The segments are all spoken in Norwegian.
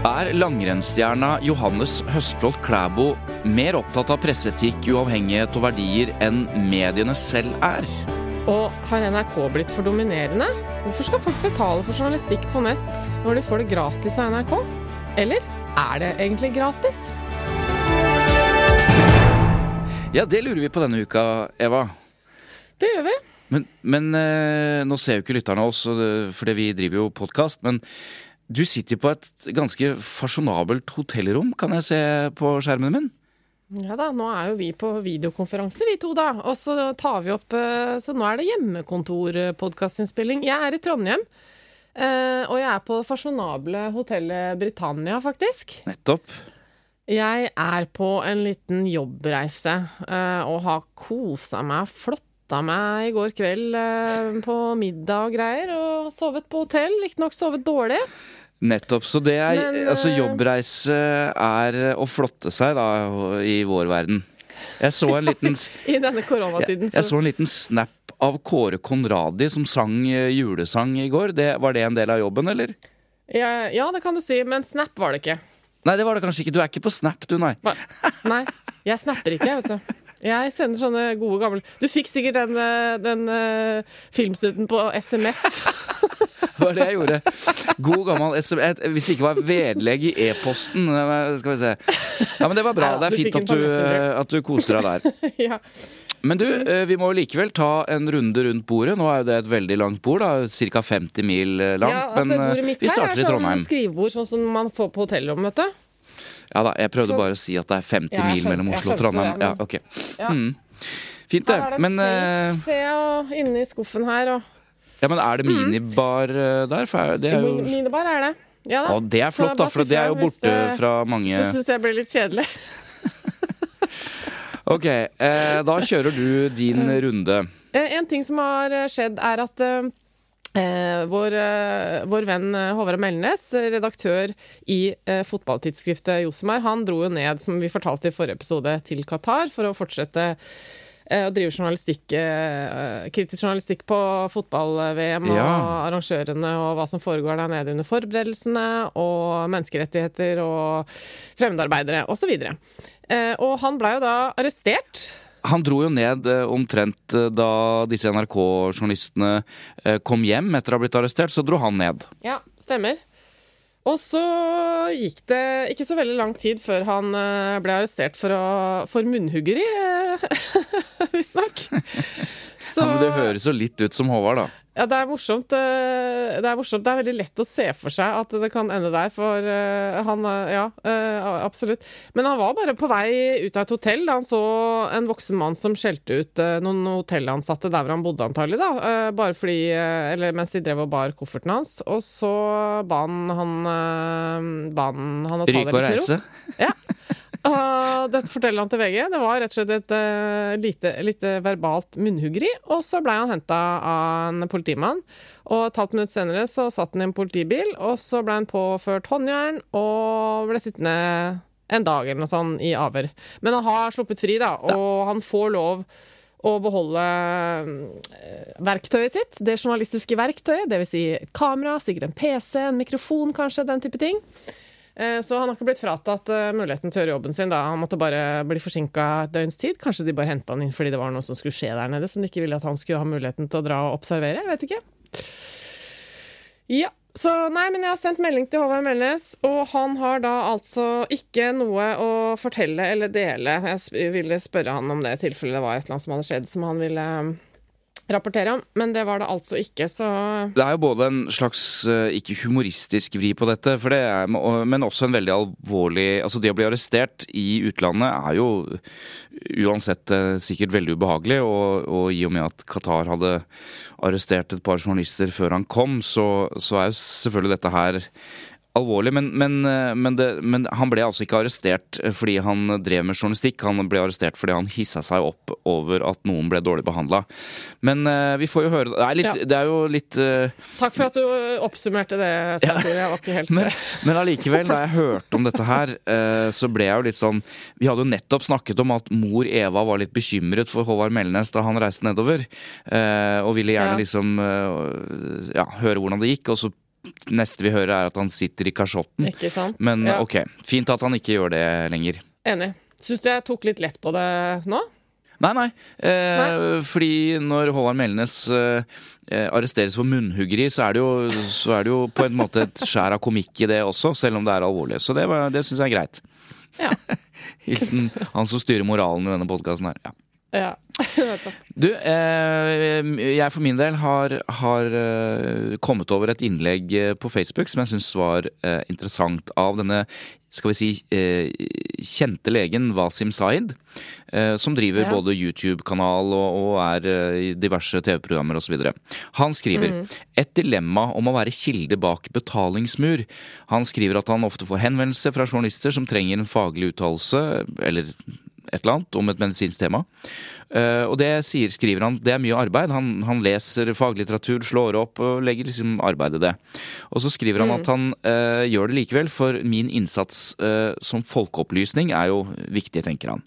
Er langrennsstjerna Johannes Høstflot Klæbo mer opptatt av presseetikk, uavhengighet og verdier enn mediene selv er? Og har NRK blitt for dominerende? Hvorfor skal folk betale for journalistikk på nett når de får det gratis av NRK? Eller er det egentlig gratis? Ja, det lurer vi på denne uka, Eva. Det gjør vi. Men, men eh, nå ser jo ikke lytterne oss, fordi vi driver jo podkast. Men du sitter på et ganske fasjonabelt hotellrom, kan jeg se på skjermen min? Ja da, nå er jo vi på videokonferanse vi to, da. Og så tar vi opp eh, Så nå er det hjemmekontorpodkastinnspilling. Jeg er i Trondheim. eh, Og jeg er på det fasjonable hotellet Britannia, faktisk. Nettopp. Jeg er på en liten jobbreise eh, og har kosa meg, flotta meg i går kveld eh, på middag og greier. Og sovet på hotell. Riktignok sovet dårlig. Nettopp. Så det er Men, Altså, eh, jobbreise er å flotte seg, da, i vår verden. Jeg så en liten I denne koronatiden, så. jeg så en liten snap av Kåre Konradi som sang eh, julesang i går. Det, var det en del av jobben, eller? ja, ja, det kan du si, men Snap var det ikke. Nei, det var det kanskje ikke. Du er ikke på Snap, du, nei. Hva? Nei, jeg snapper ikke, vet du. Jeg sender sånne gode gamle Du fikk sikkert den, eh, den filmsnutten på SMS. Var det jeg gjorde. God gammel SM... et- Hvis det ikke var vedlegg i e-posten. eh, Skal vi se. Ja, men det var bra. Det er fint at du, eh, at du koser deg der. ja. Men du, eh, vi må likevel ta en runde rundt bordet. Nå er jo det et veldig langt bord, da. Ca. 50 mil langt. ja, altså, men bordet mitt vi her starter i sånn Trondheim. skrivebord sånn som man får på hotellrommet, du. Ja da, jeg prøvde Så- bare å si at det er 50 Ja, mil mellom Oslo og Trondheim. det, Ja, ok. Ja. Mm. Fint, det. Her er det Men, et safe, ser jeg, og inni skuffen her, og ja, men er det minibar mm. der? For det er jo Minibar er det. Ja da. Å, det er flott, da, for det er jo borte fra mange Så syns jeg blir litt kjedelig. Ok, eh, da kjører du din runde. Eh, En ting som har eh, skjedd, er at eh, eh, vår, eh, vår venn eh, Håvard Melnes, eh, redaktør i eh, fotballtidsskriftet Josemar, han dro jo ned, som vi fortalte i forrige episode, til Qatar for å fortsette eh, driver journalistikk, eh, kritisk journalistikk på fotball-VM og Ja. arrangørene og hva som foregår der nede under forberedelsene, og menneskerettigheter og fremmedarbeidere osv. Eh, og han blei jo da arrestert. Han dro jo ned omtrent da disse NRK-journalistene kom hjem etter å ha blitt arrestert, så dro han ned. Ja, stemmer. Og så gikk det ikke så veldig lang tid før han eh, ble arrestert for, å, for munnhuggeri, eh, visstnok. Så Ja, men det høres jo litt ut som Håvard, da. Ja, det er morsomt. eh, Det er morsomt. Det er veldig lett å se for seg at det kan ende der, for eh, han eh, Ja, absolutt. Men han var bare på vei ut av et hotell da han så en voksen mann som skjelte ut noen hotellansatte der hvor han bodde, antagelig, da. Bare fordi Eller mens de drev og bar kofferten hans. Og så ba han han, ba han, han å ta det Ryke og litt med ro. reise. Ja. Dette forteller han til VG. Det var rett og slett et eh, lite, lite verbalt munnhuggeri. Og så blei han henta av en politimann. Og et halvt minutt senere så satt han i en politibil, og så blei han påført håndjern og ble sittende en dag eller noe sånt i avhør. Men han har sluppet fri, da, og han får lov å beholde eh, verktøyet sitt, det journalistiske verktøyet, dvs. Si kamera, sikkert en PC, en mikrofon kanskje, den type ting. Eh, Så han har ikke blitt fratatt eh, muligheten til å gjøre jobben sin. da. Han måtte bare bli forsinka et døgns tid. Kanskje de bare henta han inn fordi det var noe som skulle skje der nede, som de ikke ville at han skulle ha muligheten til å dra og observere. Jeg vet ikke. Ja, så nei, men jeg har sendt melding til Håvard Melnes, og han har da altså ikke noe å fortelle eller dele. Jeg ville spørre han om det i tilfelle det var et eller annet som hadde skjedd som han ville rapportere om, men det var det altså ikke, så Det er jo både en slags eh, ikke humoristisk vri på dette, det er, men også en veldig alvorlig Altså det å bli arrestert i utlandet er jo uansett eh, sikkert veldig ubehagelig, og, og i og med at Qatar hadde arrestert et par journalister før han kom, så, så er jo selvfølgelig dette her alvorlig, men, men, eh, men, det, men han ble altså ikke arrestert eh, fordi han drev med journalistikk. Han ble arrestert fordi han hissa seg opp over at noen ble dårlig behandla. Men uh, vi får jo høre Det er, litt, Ja. det er jo litt uh, Takk for at du oppsummerte det, Svein Ja. Jeg var ikke helt men, men allikevel, da jeg hørte om dette her, uh, så ble jeg jo litt sånn Vi hadde jo nettopp snakket om at mor Eva var litt bekymret for Håvard Melnes da han reiste nedover. Og ville gjerne Ja. liksom ja, høre hvordan det gikk. Og så neste vi hører, er at han sitter i kasjotten. Ikke sant? Men Ja. ok, fint at han ikke gjør det lenger. Enig. Syns du jeg tok litt lett på det nå? Nei, nei. Eh, Fordi når Håvard Melnes eh, eh, arresteres for munnhuggeri, så er, det jo, så er det jo på en måte et skjær av komikk i det også, selv om det er alvorlig. Så det, var- det syns jeg er greit. Ja. Hilsen han som styrer moralen i denne podkasten her. Ja. Ja. Du, eh, jeg for min del har, har eh, kommet over et innlegg eh, på Facebook som jeg syns var eh, interessant, av denne skal vi si eh, kjente legen Wasim Zaid, eh, som driver Ja. både YouTube-kanal og, og er i diverse TV-programmer osv. Han skriver et dilemma om å være kilde bak betalingsmur. Han skriver at han ofte får henvendelser fra journalister som trenger en faglig uttalelse, eller et eller annet, om et medisinsk tema. Eh, og det sier, skriver han, det er mye arbeid. Han, han leser faglitteratur, slår opp og legger liksom arbeid i det. Og så skriver han at han uh, gjør det likevel, for min innsats uh, som folkeopplysning er jo viktig, tenker han.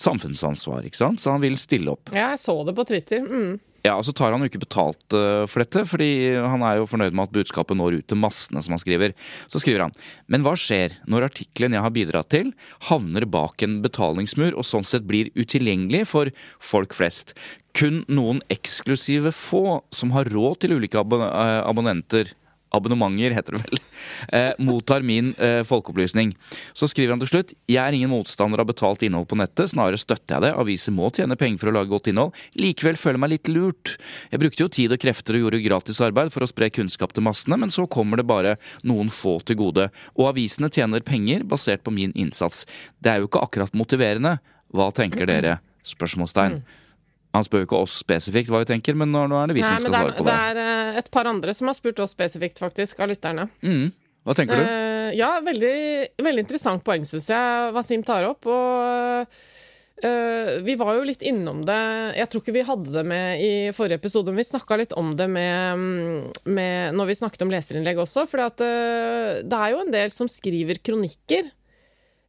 Samfunnsansvar, ikke sant? Så han vil stille opp. Ja, jeg så det på Twitter. Mm. Ja, og så tar han jo ikke betalt eh, for dette, fordi han er jo fornøyd med at budskapet når ut til massene, som han skriver. Så skriver han Men hva skjer når artikkelen jeg har bidratt til, havner bak en betalingsmur og sånn sett blir utilgjengelig for folk flest? Kun noen eksklusive få som har råd til ulike abon eh, abonnenter Abonnementer, heter det vel. Eh, mottar min eh, folkeopplysning. Så skriver han til slutt Jeg er ingen motstander av betalt innhold på nettet, snarere støtter jeg det. Aviser må tjene penger for å lage godt innhold. Likevel føler jeg meg litt lurt. Jeg brukte jo tid og krefter og gjorde gratis arbeid for å spre kunnskap til massene, men så kommer det bare noen få til gode. Og avisene tjener penger basert på min innsats. Det er jo ikke akkurat motiverende. Hva tenker dere? Spørsmålstegn. Han spør jo ikke oss spesifikt hva vi tenker, men nå, nå er det vi Nei, som skal svare på det det. er eh, et par andre som har spurt oss spesifikt, faktisk, av lytterne. Mm. Hva tenker du? Eh, ja, veldig, veldig interessant poeng, syns jeg, Wasim tar opp. Og uh, vi var jo litt innom det Jeg tror ikke vi hadde det med i forrige episode, men vi snakka litt om det med, mm, med Når vi snakket om leserinnlegg også, for det er jo en del som skriver kronikker.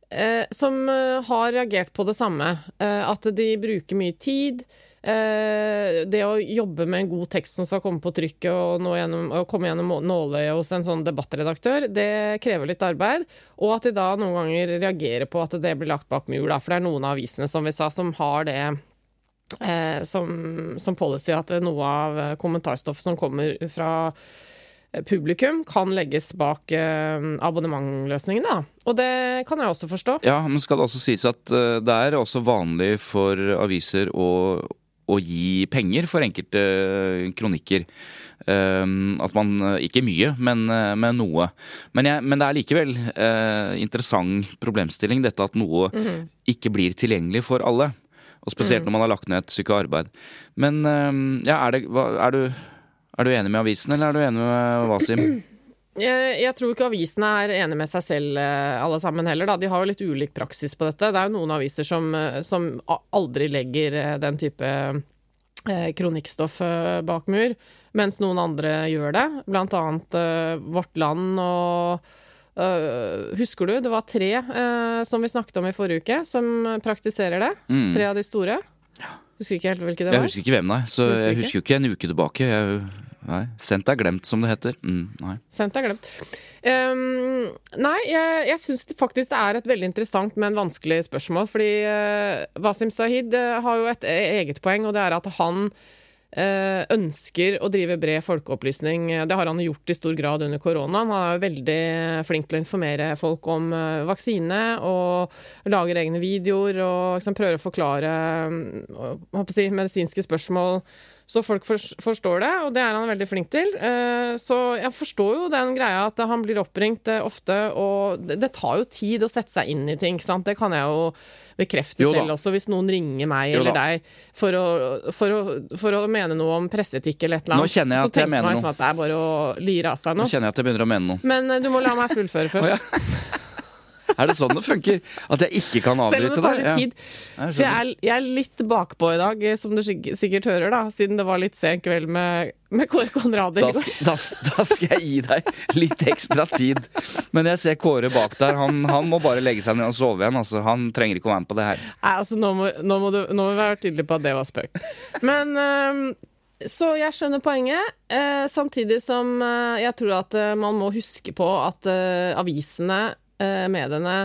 eh, som har reagert på det samme. At de bruker mye tid. Eh, det å jobbe med en god tekst som skal komme på trykket og, gjennom, og komme gjennom nåløyet hos en sånn debattredaktør, det krever litt arbeid. Og at de da noen ganger reagerer på at det blir lagt bak mur. For det er noen av avisene, som vi sa, som har det eh, som, som policy at noe av kommentarstoffet som kommer fra publikum, kan legges bak eh, abonnementløsningene. Da. Og det kan jeg også forstå. Ja, men skal det også sies at det er også vanlig for aviser å, å gi penger for enkelte eh, kronikker. Um, at man eh, Ikke mye, men, eh, men noe. Men, jeg, men det er likevel eh, interessant problemstilling dette at noe ikke blir tilgjengelig for alle. Og spesielt når man har lagt ned et stykke arbeid. Men eh, ja, er, det, hva, er, du, er du enig med avisen, eller er du enig med Wasim? Jeg, jeg tror ikke avisene er enige med seg selv eh, alle sammen heller. Da. De har jo litt ulik praksis på dette. Det er jo noen aviser som, eh, som aldri legger eh, den type eh, kronikkstoff eh, bak mur, mens noen andre gjør det. Blant annet eh, Vårt Land og Uh, Husker du, det var tre uh, som vi snakket om i forrige uke, som praktiserer det. Mm. Tre av de store. Husker ikke helt hvilke det Jeg husker ikke hvem, nei. Så Husker jeg husker jo ikke en uke tilbake. Jeg, nei, Sendt er glemt, som det heter. Mm, nei. Sendt er glemt. Um, nei, jeg, jeg syns faktisk det er et veldig interessant, men vanskelig spørsmål. Fordi uh, Wasim Sahid uh, har jo et e- eget poeng, og det er at han uh, ønsker å drive bred folkeopplysning. Det har han gjort i stor grad under koronaen. Han er veldig flink til å informere folk om eh, vaksine, og lager egne videoer og liksom prøver å forklare eh, si, medisinske spørsmål så folk forstår det, og det er han veldig flink til. Eh, så jeg forstår jo den greia at han blir oppringt eh, ofte, og det tar jo tid å sette seg inn i ting, sant. Det kan jeg jo bekrefte selv også, hvis noen ringer meg eller deg for å, for, å, for å, mene noe om presseetikk eller et eller annet. Nå kjenner jeg at jeg mener noe. Så tenker man liksom at det er bare å lire av seg noe. Nå kjenner jeg at jeg begynner å mene noe. Men eh, du må la meg fullføre først. oh. Er det sånn det funker? At jeg ikke kan avbryte deg? Selv om det tar litt tid. Ja. Jeg er, jeg er, litt bakpå i dag, som du sikkert hører, da, siden det var litt sen kveld med, med Kåre Konradi da, da, da, skal jeg gi deg litt ekstra tid. Men jeg ser Kåre bak der. Han, han må bare legge seg ned og sove igjen. Altså. Han trenger ikke å være med på det her. Nei, altså, nå må, nå må, du, nå må vi være tydelige på at det var spøk. Men um, så jeg skjønner poenget, eh, samtidig som eh, jeg tror at eh, man må huske på at eh, avisene Eh, mediene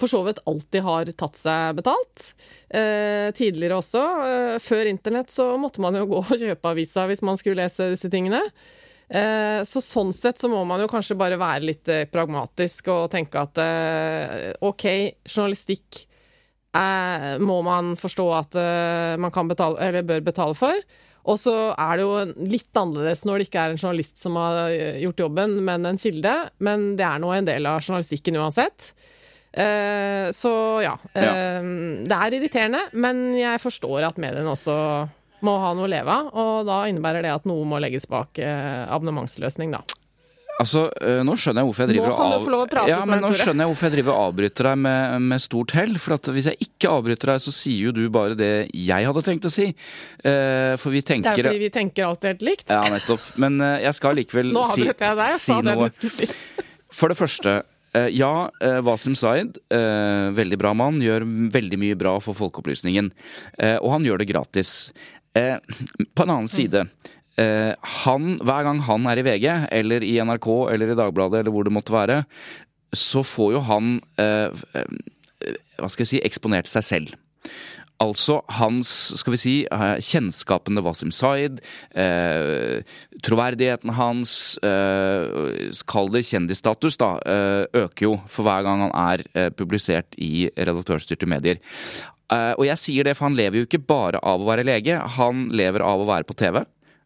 for så vidt alltid har tatt seg betalt. Eh, tidligere også. Eh, før internett så måtte man jo gå og kjøpe avisa hvis man skulle lese disse tingene. Eh, så sånn sett så må man jo kanskje bare være litt eh, pragmatisk og tenke at eh, OK, journalistikk må man forstå at man kan betale, eller bør betale for. Og så er det jo litt annerledes når det ikke er en journalist som har gjort jobben, men en kilde. Men det er nå en del av journalistikken uansett. Uh, så ja. Uh, ja. Det er irriterende, men jeg forstår at mediene også må ha noe å leve av. Og da innebærer det at noe må legges bak uh, abonnementsløsning, da. Altså, eh, Nå skjønner jeg hvorfor jeg driver nå kan du få lov å prate ja, men nå skjønner jeg hvorfor jeg driver og avbryter deg med, med stort hell. For hvis jeg ikke avbryter deg, så sier jo du bare det jeg hadde tenkt å si. Uh, for vi tenker Det er fordi vi tenker alltid helt likt. Ja, nettopp. Men uh, jeg skal likevel Nå si, jeg deg, jeg du skulle si. For det første, uh, ja, Wasim Zaid, veldig bra mann, gjør veldig mye bra for folkeopplysningen. og han gjør det gratis. på en annen side Uh, han, hver gang han er i VG, eller i NRK, eller i Dagbladet, eller hvor det måtte være, så får jo han uh, Hva skal jeg si eksponert seg selv. Altså hans skal vi si, kjennskapene Wasim Zaid, eh, troverdigheten hans, eh, kall det kjendisstatus, da, eh, øker jo for hver gang han er publisert i redaktørstyrte medier. og jeg sier det, for han lever jo ikke bare av å være lege, han lever av å være på TV.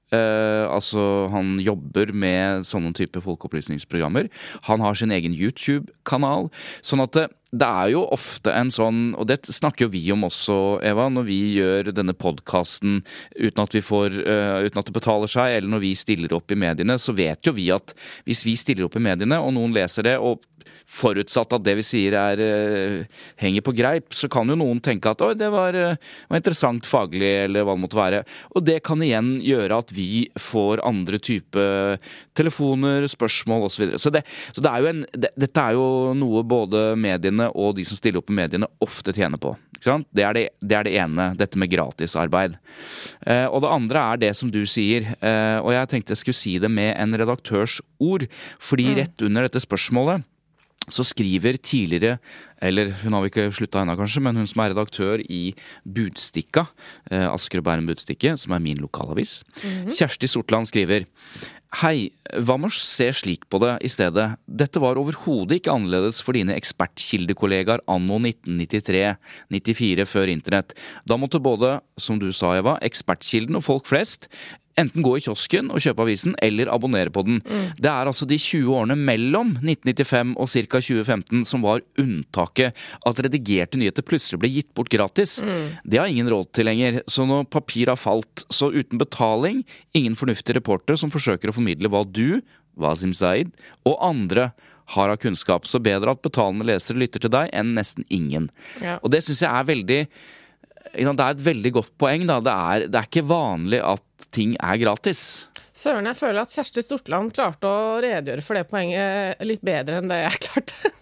Uh, altså, han jobber med sånne type folkeopplysningsprogrammer. Han har sin egen YouTube-kanal. Sånn at det, det, er jo ofte en sånn, og det snakker jo vi om også, Eva, når vi gjør denne podkasten uten, uh, uten at det betaler seg, eller når vi stiller opp i mediene, så vet jo vi at hvis vi stiller opp i mediene, og noen leser det, og forutsatt at det vi sier er uh, henger på greip, så kan jo noen tenke at oi, det var, uh, var, interessant faglig, eller hva det måtte være. Og det kan igjen gjøre at vi får andre type telefoner, spørsmål osv. Så, videre. så, det, så det er jo en, det, dette er jo noe både mediene og de som stiller opp i mediene, ofte tjener på. Det er det, det er det, ene, dette med gratisarbeid. Eh, og det andre er det som du sier, eh, og jeg tenkte jeg skulle si det med en redaktørs ord. Fordi mm. rett under dette spørsmålet så skriver tidligere eller hun har ikke slutta ennå, kanskje, men hun som er redaktør i Budstikka, eh, Asker og Bærum Budstikke, som er min lokalavis, mm -hmm. Kjersti Sortland skriver Hei, hva med å se slik på det i stedet? Dette var overhodet ikke annerledes for dine ekspertkildekollegaer anno 1993-94 før internett. Da måtte både, som du sa Eva, ekspertkilden og folk flest enten gå i kiosken og kjøpe avisen, eller abonnere på den. Mm. Det er altså de 20 årene mellom 1995 og ca. 2015 som var unntaket. At redigerte nyheter plutselig ble gitt bort gratis. Mm. Det har ingen råd til lenger. Så når papir har falt, så uten betaling, ingen fornuftig reporter som forsøker å formidle hva du, Wasim Zaid, og andre har av kunnskap. Så bedre at betalende lesere lytter til deg, enn nesten ingen. Ja. Og det syns jeg er veldig det er et veldig godt poeng. Da. Det, er, det er ikke vanlig at ting er gratis. Søren, jeg føler at Kjersti Stortland klarte å redegjøre for det poenget litt bedre enn det jeg klarte.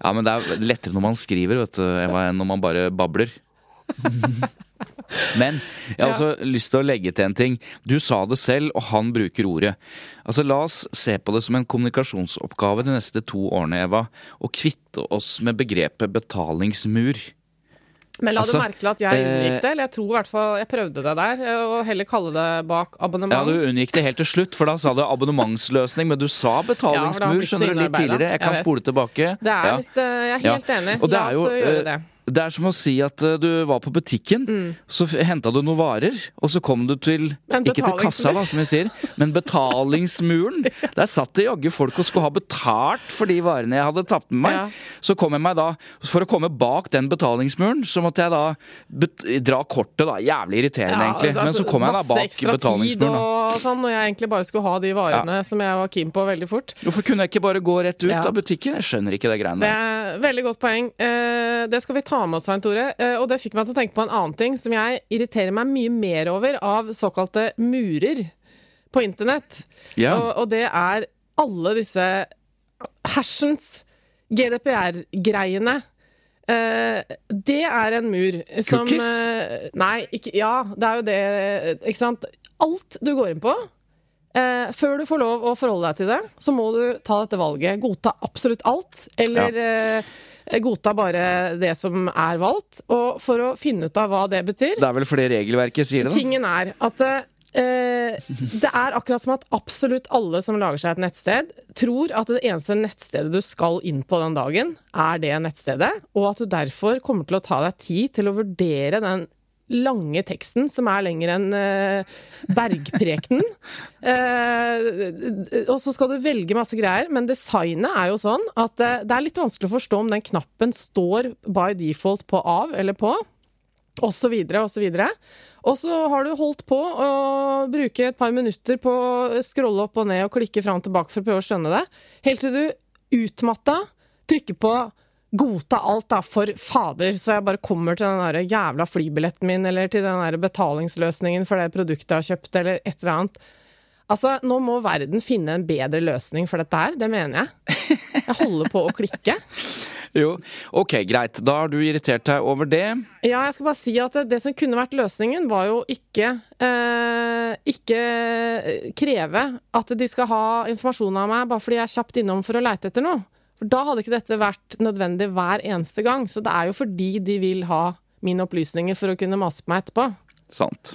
ja, men det er lettere når man skriver, vet du, enn når man bare babler. Men jeg har også ja. lyst til å legge til en ting. Du sa det selv, og han bruker ordet. Altså, La oss se på det som en kommunikasjonsoppgave de neste to årene, Eva. Og kvitte oss med begrepet betalingsmur. Men la Altså, du merke til at jeg eh, unngikk det? Eller jeg tror i hvert fall jeg prøvde det der, eh, og heller kalle det bak abonnement. Ja. Du unngikk det helt til slutt, for da sa du abonnementsløsning, men du sa Ja, betalingsmur ja, skjønner du, litt tidligere. Jeg kan jeg spole tilbake. Det er Ja. litt, eh, jeg er Ja. helt enig. La oss jo, gjøre eh, det. Det er som å si at eh, du var på butikken, Mm. så henta du noen varer, og så kom du til Ikke til kassa, da, som vi sier, men betalingsmuren. Der satt det jaggu folk og skulle ha betalt for de varene jeg hadde tatt med meg. Ja. Så kom jeg meg da For å komme bak den betalingsmuren, så måtte jeg da dra kortet, da. Jævlig irriterende, egentlig. Men så kom jeg da altså, bak betalingsmuren. Og sånn, når jeg egentlig bare skulle ha de varene som jeg var keen på veldig fort. Hvorfor kunne jeg ikke bare gå rett ut Ja. av butikken? Jeg skjønner ikke det greiene der. Veldig godt poeng. Eh, det skal vi ta med oss, Svein Tore. Eh, og det fikk meg til å tenke på en annen ting som jeg irriterer meg mye mer over av såkalte murer på internett. Ja. Og, og det er alle disse hersens GDPR-greiene. Eh, det er en mur som Cookies? Nei, ikke, ja, det er jo det, ikke sant. Alt du går inn på, eh, før du får lov å forholde deg til det, så må du ta dette valget. Godta absolutt alt, eller eh, godta bare det som er valgt. Og for å finne ut av hva det betyr Det er vel fordi regelverket sier det, da. Tingen er at eh, det er akkurat som at absolutt alle som lager seg et nettsted, tror at det eneste nettstedet du skal inn på den dagen, er det nettstedet, og at du derfor kommer til å ta deg tid til å vurdere den lange teksten, som er lenger enn eh, bergprekenen. Eh, og så skal du velge masse greier, men designet er jo sånn at eh, det er litt vanskelig å forstå om den knappen står by default på av eller på så videre. Og så har du holdt på å bruke et par minutter på å scrolle opp og ned og klikke fram og tilbake for å prøve å skjønne det, helt til du utmatta trykker på godta alt, da, for fader, så jeg bare kommer til den der jævla flybilletten min, eller til den der betalingsløsningen for det produktet jeg har kjøpt, eller et eller annet. Altså, nå må verden finne en bedre løsning for dette her, det mener jeg. Jeg holder på å klikke. Jo, ok, greit. Da har du irritert deg over det. Ja, jeg skal bare si at det, det som kunne vært løsningen, var jo ikke eh, Ikke kreve at de skal ha informasjon av meg bare fordi jeg er kjapt innom for å leite etter noe. For da hadde ikke dette vært nødvendig hver eneste gang. Så det er jo fordi de vil ha mine opplysninger for å kunne mase på meg etterpå. Sant.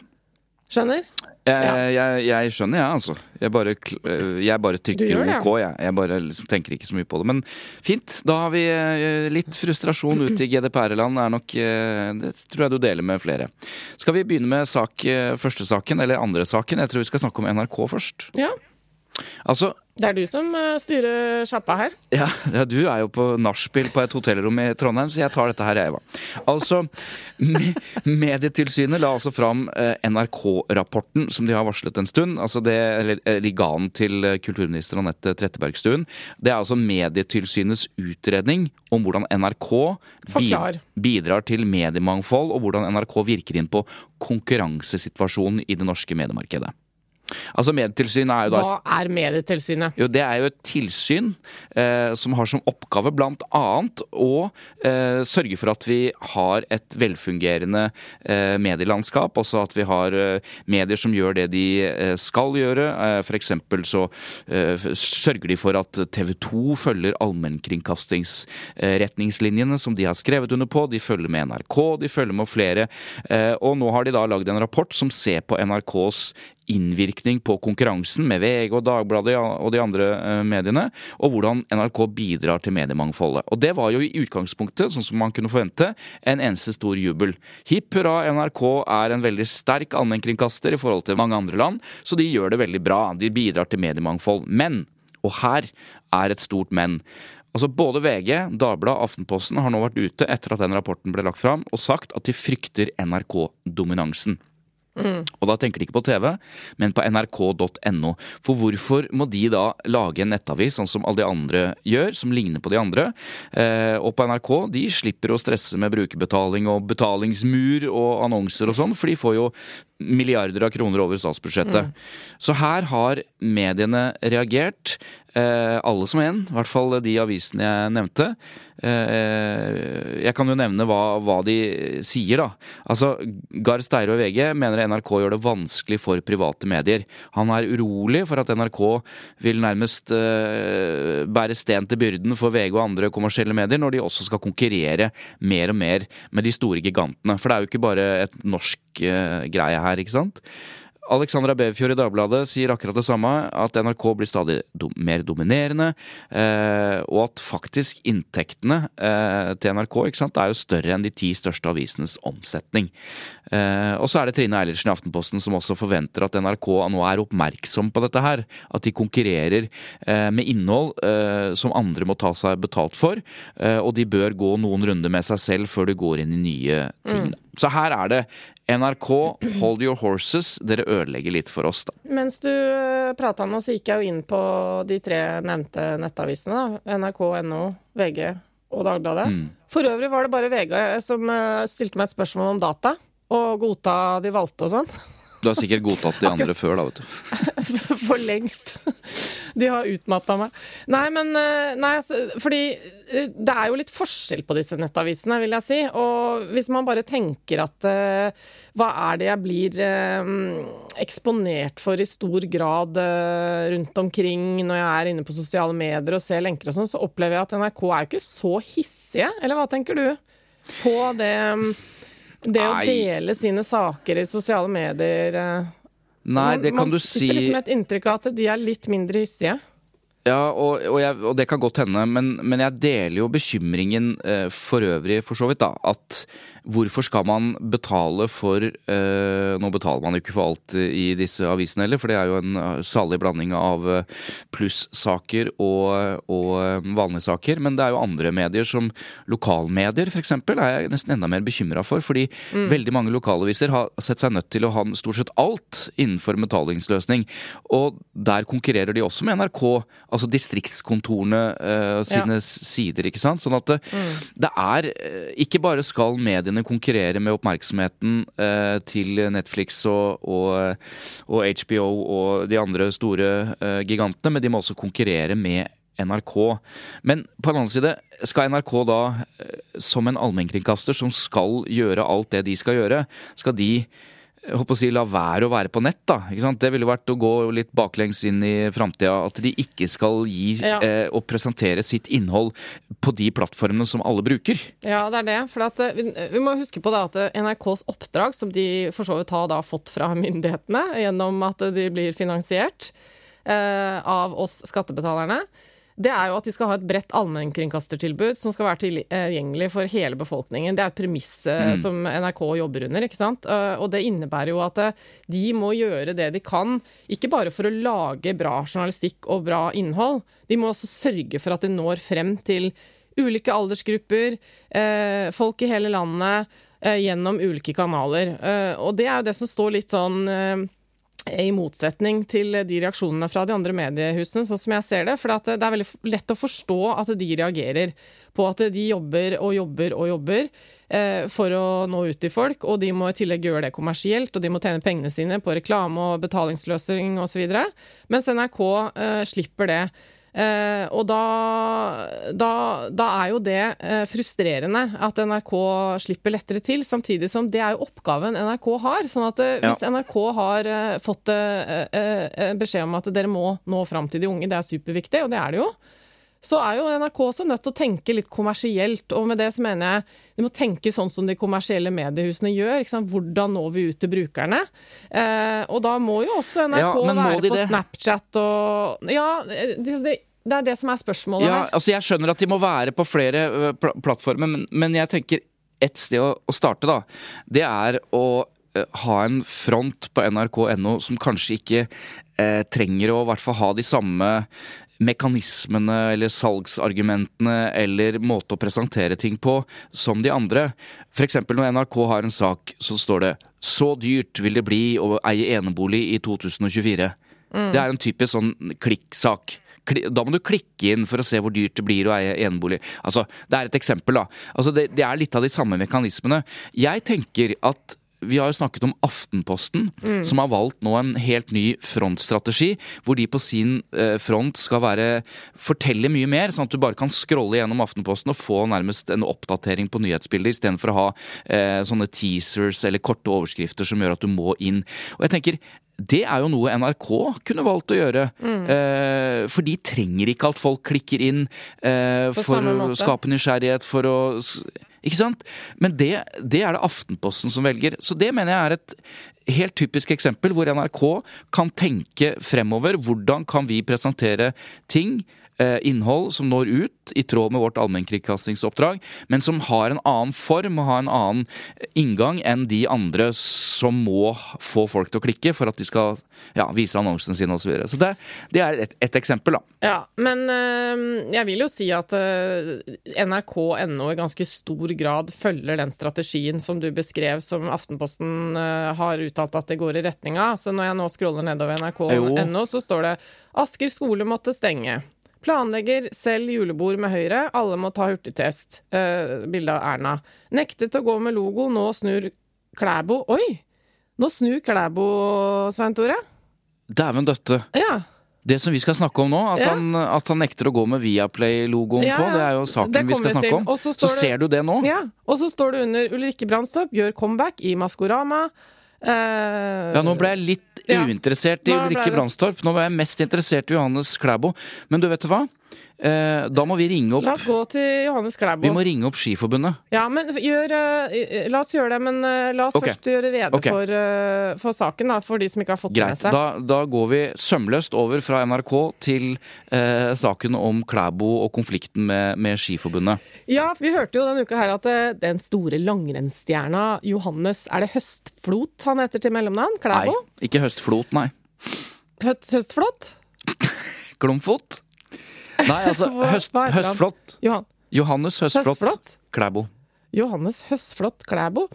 Skjønner? Jeg, Ja. jeg, jeg skjønner, jeg, altså. Jeg bare, øh, jeg bare trykker det, OK, jeg. Jeg bare liksom tenker ikke så mye på det. Men fint. Da har vi øh, litt frustrasjon ute i GDPR-land. er nok Det tror jeg du deler med flere. Skal vi begynne med sak, første saken, eller andre saken? Jeg tror vi skal snakke om NRK først. Ja. Altså, Det er du som eh, styrer sjappa her. Ja, ja, du er jo på nachspiel på et hotellrom i Trondheim, så jeg tar dette her, jeg, Eva. Altså, me Medietilsynet la altså fram eh, NRK-rapporten som de har varslet en stund. Altså det, eh, liganen til eh, kulturminister Anette Trettebergstuen. Det er altså Medietilsynets utredning om hvordan NRK Forklar. bidrar til mediemangfold, og hvordan NRK virker inn på konkurransesituasjonen i det norske mediemarkedet. Altså Medietilsynet er jo da Hva er Medietilsynet? jo, det er jo et tilsyn eh, som har som oppgave annet å eh, sørge for at vi har et velfungerende eh, medielandskap. Altså at vi har eh, medier som gjør det de eh, skal gjøre. Eh, eksempel så eh, sørger de for at TV 2 følger allmennkringkastingsretningslinjene som de har skrevet under på. De følger med NRK, de følger med flere. Eh, og nå har de da lagd en rapport som ser på NRKs innvirkning på konkurransen med VG og Dagbladet og de andre eh, mediene, og hvordan NRK bidrar til mediemangfoldet. Og det var jo i utgangspunktet, sånn som man kunne forvente, en eneste stor jubel. Hipp hurra, NRK er en veldig sterk allmennkringkaster i forhold til mange andre land, så de gjør det veldig bra. De bidrar til mediemangfold. Men, og her er et stort men. Altså Både VG, Dagbladet Aftenposten har nå vært ute etter at den rapporten ble lagt fram, og sagt at de frykter NRK-dominansen. Og da tenker de ikke på TV, men på nrk.no. For hvorfor må de da lage en nettavis sånn som alle de andre gjør, som ligner på de andre? Eh, og på NRK de slipper å stresse med brukerbetaling og betalingsmur og annonser og sånn, for de får jo milliarder av kroner over statsbudsjettet. Så her har mediene reagert. Eh, alle som en, i hvert fall de avisene jeg nevnte. Eh, jeg kan jo nevne hva, hva de sier, da. Altså, Gahr Steiro og VG mener NRK gjør det vanskelig for private medier. Han er urolig for at NRK vil nærmest eh, bære sten til byrden for VG og andre kommersielle medier, når de også skal konkurrere mer og mer med de store gigantene. For det er jo ikke bare et norsk greie her, ikke sant? Alexandra Beverfjord i Dagbladet sier akkurat det samme, at NRK blir stadig do mer dominerende, eh, og at faktisk inntektene eh, til NRK sant, er jo større enn de ti største avisenes omsetning. Eh, og så er det Trine Eilertsen i Aftenposten som også forventer at NRK nå er oppmerksom på dette her. At de konkurrerer eh, med innhold eh, som andre må ta seg betalt for, eh, og de bør gå noen runder med seg selv før de går inn i nye ting. Mm. Så her er det NRK, hold your horses. Dere ødelegger litt for oss, da. Mens du prata nå, så gikk jeg jo inn på de tre nevnte nettavisene. da. NRK, NO, VG og Dagbladet. For øvrig var det bare VG som stilte meg et spørsmål om data, og godta de valgte og sånn. Du har sikkert godtatt de andre før, da, vet du. For lengst. De har utmatta meg. Nei, men eh, Nei, altså, fordi eh, det er jo litt forskjell på disse nettavisene, vil jeg si. Og hvis man bare tenker at eh, hva er det jeg blir eksponert for i stor grad rundt omkring når jeg er inne på sosiale medier og ser lenker og sånn, så opplever jeg at NRK er jo ikke så hissige. Eller hva tenker du? På det det å Nei. dele sine saker i sosiale medier eh. Nei, Man- det kan man du sitter litt med et inntrykk av at de er litt mindre hissige. Ja, og, og, jeg, og det kan godt hende, men, men jeg deler jo bekymringen eh, for øvrig, for så vidt, da. At hvorfor skal man betale for eh, Nå betaler man jo ikke for alt i disse avisene heller, for det er jo en eh, salig blanding av eh, plussaker og, og eh, vanlige saker. Men det er jo andre medier, som lokalmedier f.eks., er jeg nesten enda mer bekymra for. Fordi veldig mange lokalaviser har sett seg nødt til å ha stort sett alt innenfor betalingsløsning. Og der konkurrerer de også med NRK, altså distriktskontorene uh, sine ja. sider, ikke sant. Sånn at det, det er eh, Ikke bare skal mediene konkurrere med oppmerksomheten uh, til Netflix og, og, og HBO og de andre store uh, gigantene, men de må også konkurrere med NRK. Men på den annen side, skal NRK da, eh, som en allmennkringkaster som skal gjøre alt det de skal gjøre, skal de jeg håper å si, la være å være på nett, da. Ikke sant? Det ville vært å gå litt baklengs inn i framtida. At de ikke skal gi Ja. eh, og presentere sitt innhold på de plattformene som alle bruker. Ja, det er det. For at, eh, vi, vi må huske på da at eh, NRKs oppdrag, som de for så vidt har da fått fra myndighetene gjennom at de blir finansiert eh, av oss skattebetalerne, det er jo at de skal ha et bredt allmennkringkastertilbud som skal være tilgjengelig for hele befolkningen. Det er et premiss eh, som NRK jobber under, ikke sant. Eh, og det innebærer jo at eh, de må gjøre det de kan, ikke bare for å lage bra journalistikk og bra innhold, de må også sørge for at de når frem til ulike aldersgrupper, eh, folk i hele landet, gjennom ulike kanaler. Og det er jo det som står litt sånn i motsetning til de reaksjonene fra de andre mediehusene, sånn som jeg ser det. For det er veldig lett å forstå at de reagerer på at de jobber og jobber og jobber eh, for å nå ut til folk, og de må i tillegg gjøre det kommersielt, og de må tjene pengene sine på reklame og betalingsløsning osv. Mens NRK eh, slipper det. Eh, og da, da, da er jo det eh, frustrerende at NRK slipper lettere til, samtidig som det er jo oppgaven NRK har. Sånn at eh, Ja. hvis NRK har fått beskjed om at dere må nå fram til de unge, det er superviktig, og det er det jo, så er jo NRK også nødt til å tenke litt kommersielt. Og med det så mener jeg de må tenke sånn som de kommersielle mediehusene gjør. Hvordan når vi ut til brukerne? Eh, og da må jo også NRK Ja, være de på det? Snapchat og Ja, det, det, det er det som er spørsmålet Ja, her. altså Jeg skjønner at de må være på flere ø, pl plattformer, men, men jeg tenker et sted å, å starte, da. Det er å ø, ha en front på nrk.no som kanskje ikke eh, trenger å i hvert fall ha de samme mekanismene eller salgsargumentene eller måte å presentere ting på som de andre. F.eks. når NRK har en sak, så står det 'Så dyrt vil det bli å eie enebolig i 2024'. Det er en typisk sånn klikksak. Da må du klikke inn for å se hvor dyrt det blir å eie enebolig. Altså, det er et eksempel, da. Altså, det, det er litt av de samme mekanismene. Jeg tenker at vi har jo snakket om Aftenposten, som har valgt nå en helt ny frontstrategi, hvor de på sin eh, front skal være fortelle mye mer, sånn at du bare kan scrolle gjennom Aftenposten og få nærmest en oppdatering på nyhetsbildet, istedenfor å ha eh, sånne teasers eller korte overskrifter som gjør at du må inn. Og jeg tenker, det er jo noe NRK kunne valgt å gjøre. Eh, for de trenger ikke at folk klikker inn eh, for å skape nysgjerrighet, for å Ikke sant? Men det, det er det Aftenposten som velger. Så det mener jeg er et helt typisk eksempel hvor NRK kan tenke fremover. Hvordan kan vi presentere ting? Eh, Innhold som når ut i tråd med vårt allmennkringkastingsoppdrag, men som har en annen form og har en annen inngang enn de andre som må få folk til å klikke for at de skal ja, vise annonsene sine osv. Så, videre. så det, det er et, et eksempel, da. Ja, men øh, jeg vil jo si at øh, NRK.no i ganske stor grad følger den strategien som du beskrev, som Aftenposten har uttalt at det går i retning av. Så når jeg nå scroller nedover NRK.no, så står det Asker skole måtte stenge. Planlegger selv julebord med Høyre. Alle må ta hurtigtest. Uh, bilde av Erna. Nektet å gå med logo. Nå snur Klæbo Oi! Nå snur Klæbo, Svein Tore. Dæven døtte. Ja. Det som vi skal snakke om nå, at, Ja. han, at han nekter å gå med Viaplay-logoen Ja, på, det er jo saken vi skal snakke til. om. Så Så, det- ser du det nå. Ja, og så står det under Ulrikke Brandstorp gjør comeback i Maskorama. Eh, Ja, nå ble jeg litt Ja. uinteressert i Ulrikke. Brandstorp. Nå var jeg mest interessert i Johannes Klæbo. Men du vet hva? Eh, da må vi ringe La opp oss gå til Johannes Klæbo. Vi må ringe opp Skiforbundet. Ja, men gjør, uh, La oss gjøre det, men uh, la oss okay. først gjøre rede okay. for, uh, for saken, da, for de som ikke har fått det med seg. Da, da går vi sømløst over fra NRK til saken om Klæbo og konflikten med, med Skiforbundet. Ja, vi hørte jo denne uka her at den store langrennsstjerna Johannes Er det Høstflot han heter til mellomnavn? Nei, Klæbo? ikke høstflot, nei. Høst, høstflot? Glomfot? Nei, altså høst, hva heter han? høstflot. Johan, Johannes Høstflot Høstflot? Klæbo. Johannes Høstflott Klæbo.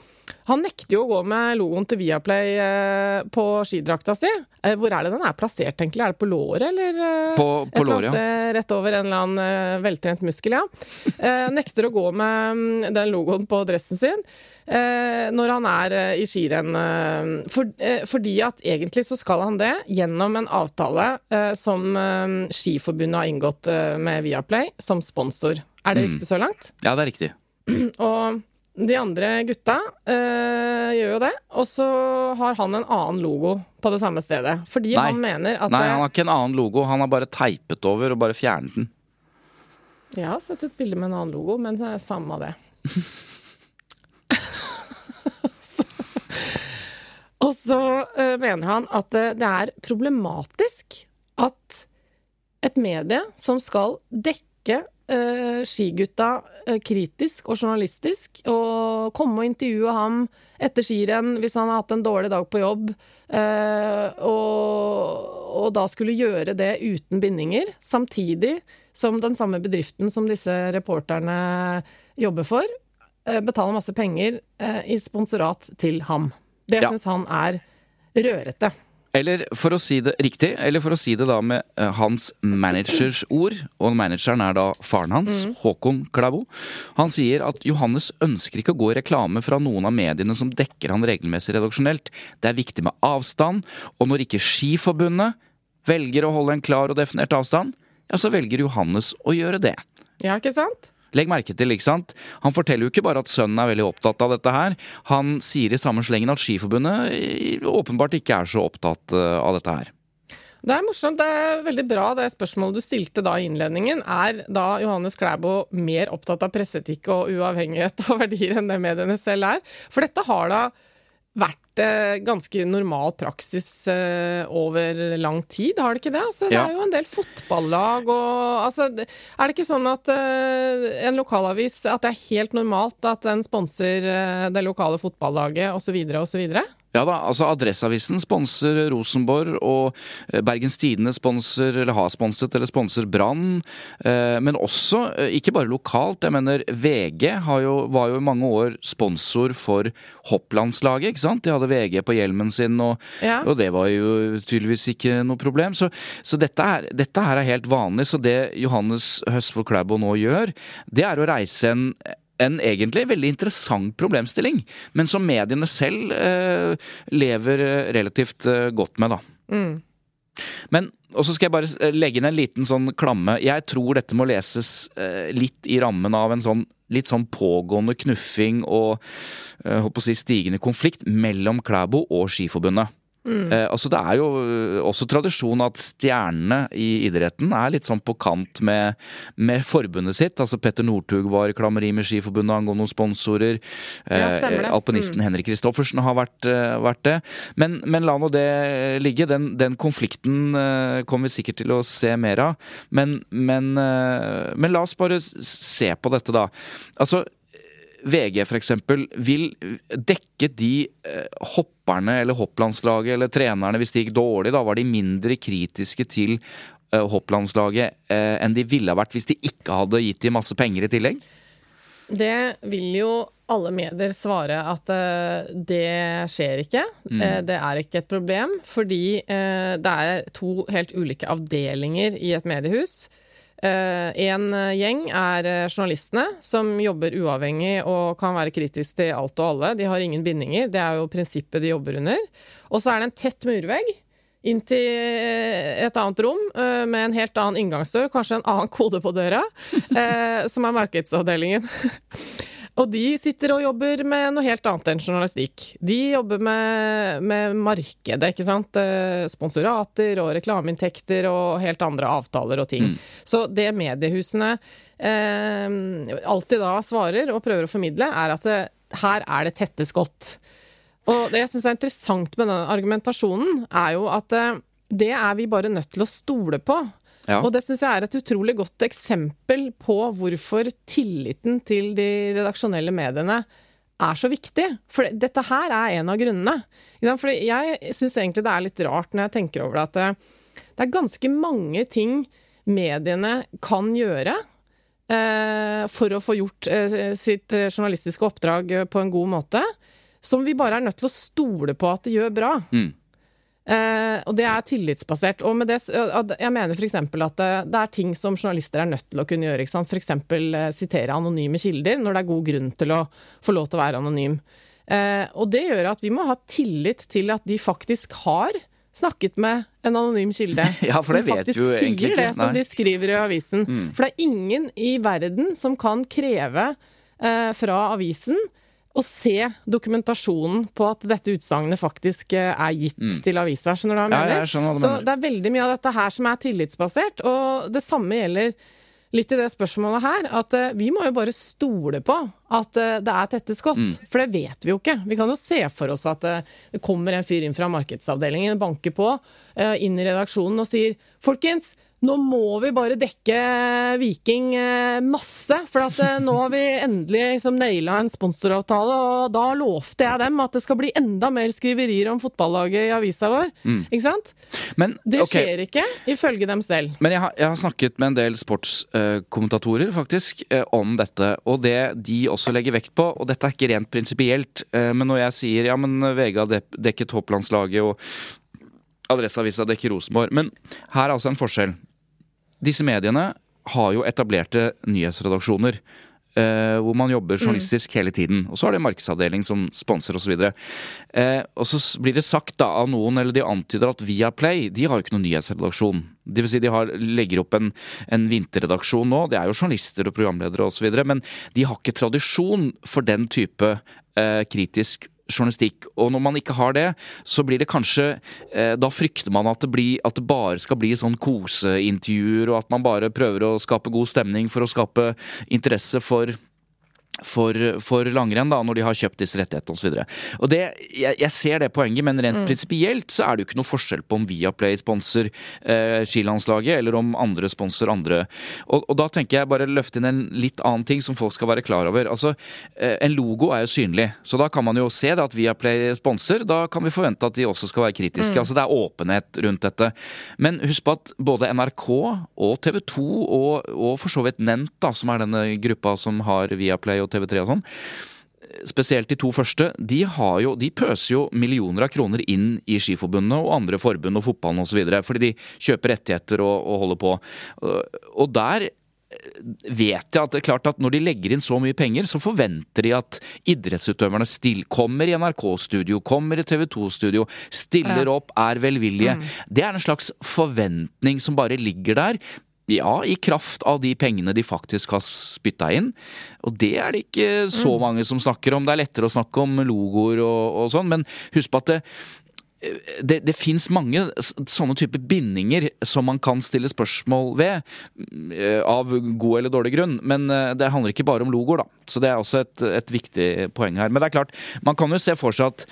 Han nekter jo å gå med logoen til Viaplay eh, på skidrakta si. Eh, hvor er det den er plassert, egentlig? Er det på låret, eller? eh, På- på låret, ja. Rett over en eller annen veltrent muskel, ja. Nekter å gå med mm, den logoen på dressen sin. Eh, når han er eh, i skirenn. eh, for, fordi at egentlig så skal han det gjennom en avtale som Skiforbundet har inngått med Viaplay som sponsor. Er Mm. det riktig så langt? Ja, det er riktig. Og de andre gutta eh, gjør jo det. Og så har han en annen logo på det samme stedet. Fordi Nei. han mener at Nei, han har ikke en annen logo. Han har bare teipet over og bare fjernet den. Jeg har sett et bilde med en annen logo, men det er samme av det. Og så eh, mener han at eh, det er problematisk at et medie som skal dekke eh, skigutta kritisk og journalistisk, og komme og intervjue ham etter skirenn hvis han har hatt en dårlig dag på jobb, og, og da skulle gjøre det uten bindinger, samtidig som den samme bedriften som disse reporterne jobber for, betaler masse penger eh, i sponsorat til ham. Det Ja. syns han er rørete. Eller for å si det riktig, eller for å si det da med eh, hans managers ord, og manageren er da faren hans, Håkon Klæbo. Han sier at Johannes ønsker ikke å gå i reklame fra noen av mediene som dekker han regelmessig redaksjonelt. Det er viktig med avstand, og når ikke Skiforbundet velger å holde en klar og definert avstand, ja, så velger Johannes å gjøre det. Ja, ikke sant? Legg merke til, ikke sant? Han forteller jo ikke bare at sønnen er veldig opptatt av dette her. Han sier i samme slengen at Skiforbundet eh, åpenbart ikke er så opptatt eh, av dette her. Det er morsomt. Det er veldig bra det spørsmålet du stilte da i innledningen. Er da Johannes Klæbo mer opptatt av presseetikk og uavhengighet og verdier enn det mediene selv er? For dette har da vært eh, ganske normal praksis eh, over lang tid, har det ikke det? Altså, det Ja. er jo en del fotballag og altså, Er det ikke sånn at eh, en lokalavis At det er helt normalt at den sponser det lokale fotballaget osv. osv.? Ja da, altså Adresseavisen sponser Rosenborg, og eh, Bergens Tidende sponser, eller har sponset eller sponser Brann. Eh, men også, eh, ikke bare lokalt, jeg mener VG har jo, var jo i mange år sponsor for hopplandslaget, ikke sant? De hadde VG på hjelmen sin, og, Ja. og det var jo tydeligvis ikke noe problem. Så, så dette, er, dette her er helt vanlig. Så det Johannes Høstfold Klæbo nå gjør, det er å reise en en egentlig veldig interessant problemstilling, men som mediene selv eh, lever eh, relativt eh, godt med, da. Mm. Men og så skal jeg bare legge inn en liten sånn klamme. Jeg tror dette må leses eh, litt i rammen av en sånn litt sånn pågående knuffing og eh, si stigende konflikt mellom Klæbo og Skiforbundet. Mm. Eh, altså Det er jo eh, også tradisjon at stjernene i idretten er litt sånn på kant med, med forbundet sitt. Altså Petter Northug var i klammeri med Skiforbundet angående noen sponsorer. Ja, eh, alpinisten mm. Henrik Kristoffersen har vært, uh, vært det. Men, men, la nå det ligge. Den, den konflikten uh, kommer vi sikkert til å se mer av. Men, men, men la oss bare se på dette, da. Altså VG f.eks. vil dekke de eh, hopperne eller hopplandslaget eller trenerne hvis det gikk dårlig. Da var de mindre kritiske til eh, hopplandslaget eh, enn de ville ha vært hvis de ikke hadde gitt dem masse penger i tillegg? Det vil jo alle medier svare at det skjer ikke. Mm. Det er ikke et problem, fordi det er to helt ulike avdelinger i et mediehus. Eh, en eh, gjeng er eh, journalistene, som jobber uavhengig og kan være kritisk til alt og alle. De har ingen bindinger. Det er jo prinsippet de jobber under. Og så er det en tett murvegg inn til et annet rom med en helt annen inngangsdør, kanskje en annen kode på døra, som er markedsavdelingen. Og de sitter og jobber med noe helt annet enn journalistikk. De jobber med, med markedet, ikke sant. Eh, sponsorater og reklameinntekter og helt andre avtaler og ting. Mm. Så det mediehusene eh, alltid da svarer og prøver å formidle, er at det, her er det tette skott. Og det jeg syns er interessant med den argumentasjonen, er jo at eh, det er vi bare nødt til å stole på. Ja. Og det syns jeg er et utrolig godt eksempel på hvorfor tilliten til de redaksjonelle mediene er så viktig. For dette her er en av grunnene. For jeg syns egentlig det er litt rart når jeg tenker over det, at det er ganske mange ting mediene kan gjøre eh, for å få gjort eh, sitt journalistiske oppdrag på en god måte, som vi bare er nødt til å stole på at det gjør bra. Mm. Uh, og det er tillitsbasert. Og med det, jeg mener f.eks. at det, det, er ting som journalister er nødt til å kunne gjøre. F.eks. Uh, sitere anonyme kilder når det er god grunn til å få lov til å være anonym. Og det gjør at vi må ha tillit til at de faktisk har snakket med en anonym kilde. ja, ikke. Som faktisk sier det som de skriver i avisen. Mm. For det er ingen i verden som kan kreve eh, fra avisen å se dokumentasjonen på at dette utsagnet faktisk eh, er gitt mm. til avisa. Skjønner du hva jeg mener? Ja, jeg hva du Så mener. det er veldig mye av dette her som er tillitsbasert, og det samme gjelder litt i det spørsmålet her, at uh, vi må jo bare stole på at uh, det er tette skott. Mm. For det vet vi jo ikke. Vi kan jo se for oss at uh, det kommer en fyr inn fra markedsavdelingen, banker på, inn i redaksjonen og sier Folkens, nå må vi bare dekke Viking eh, masse, for at eh, nå har vi endelig liksom naila en sponsoravtale, og da lovte jeg dem at det skal bli enda mer skriverier om fotballaget i avisa vår. Mm. Ikke sant? Men, det okay. skjer ikke, ifølge dem selv. Men jeg har, jeg har snakket med en del sportskommentatorer, faktisk, om dette, og det de også legger vekt på, og dette er ikke rent prinsipielt, men når jeg sier ja, men VG har dekket topplandslaget og Adresseavisa dekker Rosenborg. Men her er altså en forskjell. Disse mediene har jo etablerte nyhetsredaksjoner. Uh, hvor man jobber mm. journalistisk mm. hele tiden. Og så har de markedsavdeling som sponser osv. Uh, og så blir det sagt da av noen, eller de antyder at Viaplay de har jo ikke noen nyhetsredaksjon. Det vil si de har, legger opp en, en vinterredaksjon nå. Det er jo journalister og programledere osv. Men de har ikke tradisjon for den type uh, kritisk journalistikk. Og når man ikke har det, så blir det kanskje eh, Da frykter man at det, blir, at det bare skal bli sånn koseintervjuer, og at man bare prøver å skape god stemning for å skape interesse for for, for, langrenn, da, når de har kjøpt disse rettighetene osv. Jeg, jeg ser det poenget, men rent mm. prinsipielt så er det jo ikke noe forskjell på om Viaplay sponser eh, skilandslaget, eller om andre sponser andre. Og, og, da tenker jeg bare løfte inn en litt annen ting som folk skal være klar over. Altså, eh, En logo er jo synlig, så da kan man jo se det at Viaplay sponser. Da kan vi forvente at de også skal være kritiske. Mm. Altså Det er åpenhet rundt dette. Men husk på at både NRK og TV 2 og, og for så vidt Nent, da, som er denne gruppa som har Viaplay og TV3 og sånn spesielt de to første, de, jo, de, pøser jo millioner av kroner inn i Skiforbundet og andre forbund og fotballen osv. Fordi de kjøper rettigheter og, og holder på. Og der vet jeg at det er klart at når de legger inn så mye penger, så forventer de at idrettsutøverne still, kommer i NRK-studio, kommer i TV 2-studio, stiller Ja. opp, er velvillige. Det er en slags forventning som bare ligger der. Ja, i kraft av de pengene de faktisk har spytta inn. Og det er det ikke så mange som snakker om. Det er lettere å snakke om logoer og, og sånn, men husk på at det, det, det fins mange sånne typer bindinger som man kan stille spørsmål ved, eh, av god eller dårlig grunn. Men eh, det handler ikke bare om logoer, da. Så det er også et, et viktig poeng her. Men det er klart, man kan jo se for seg at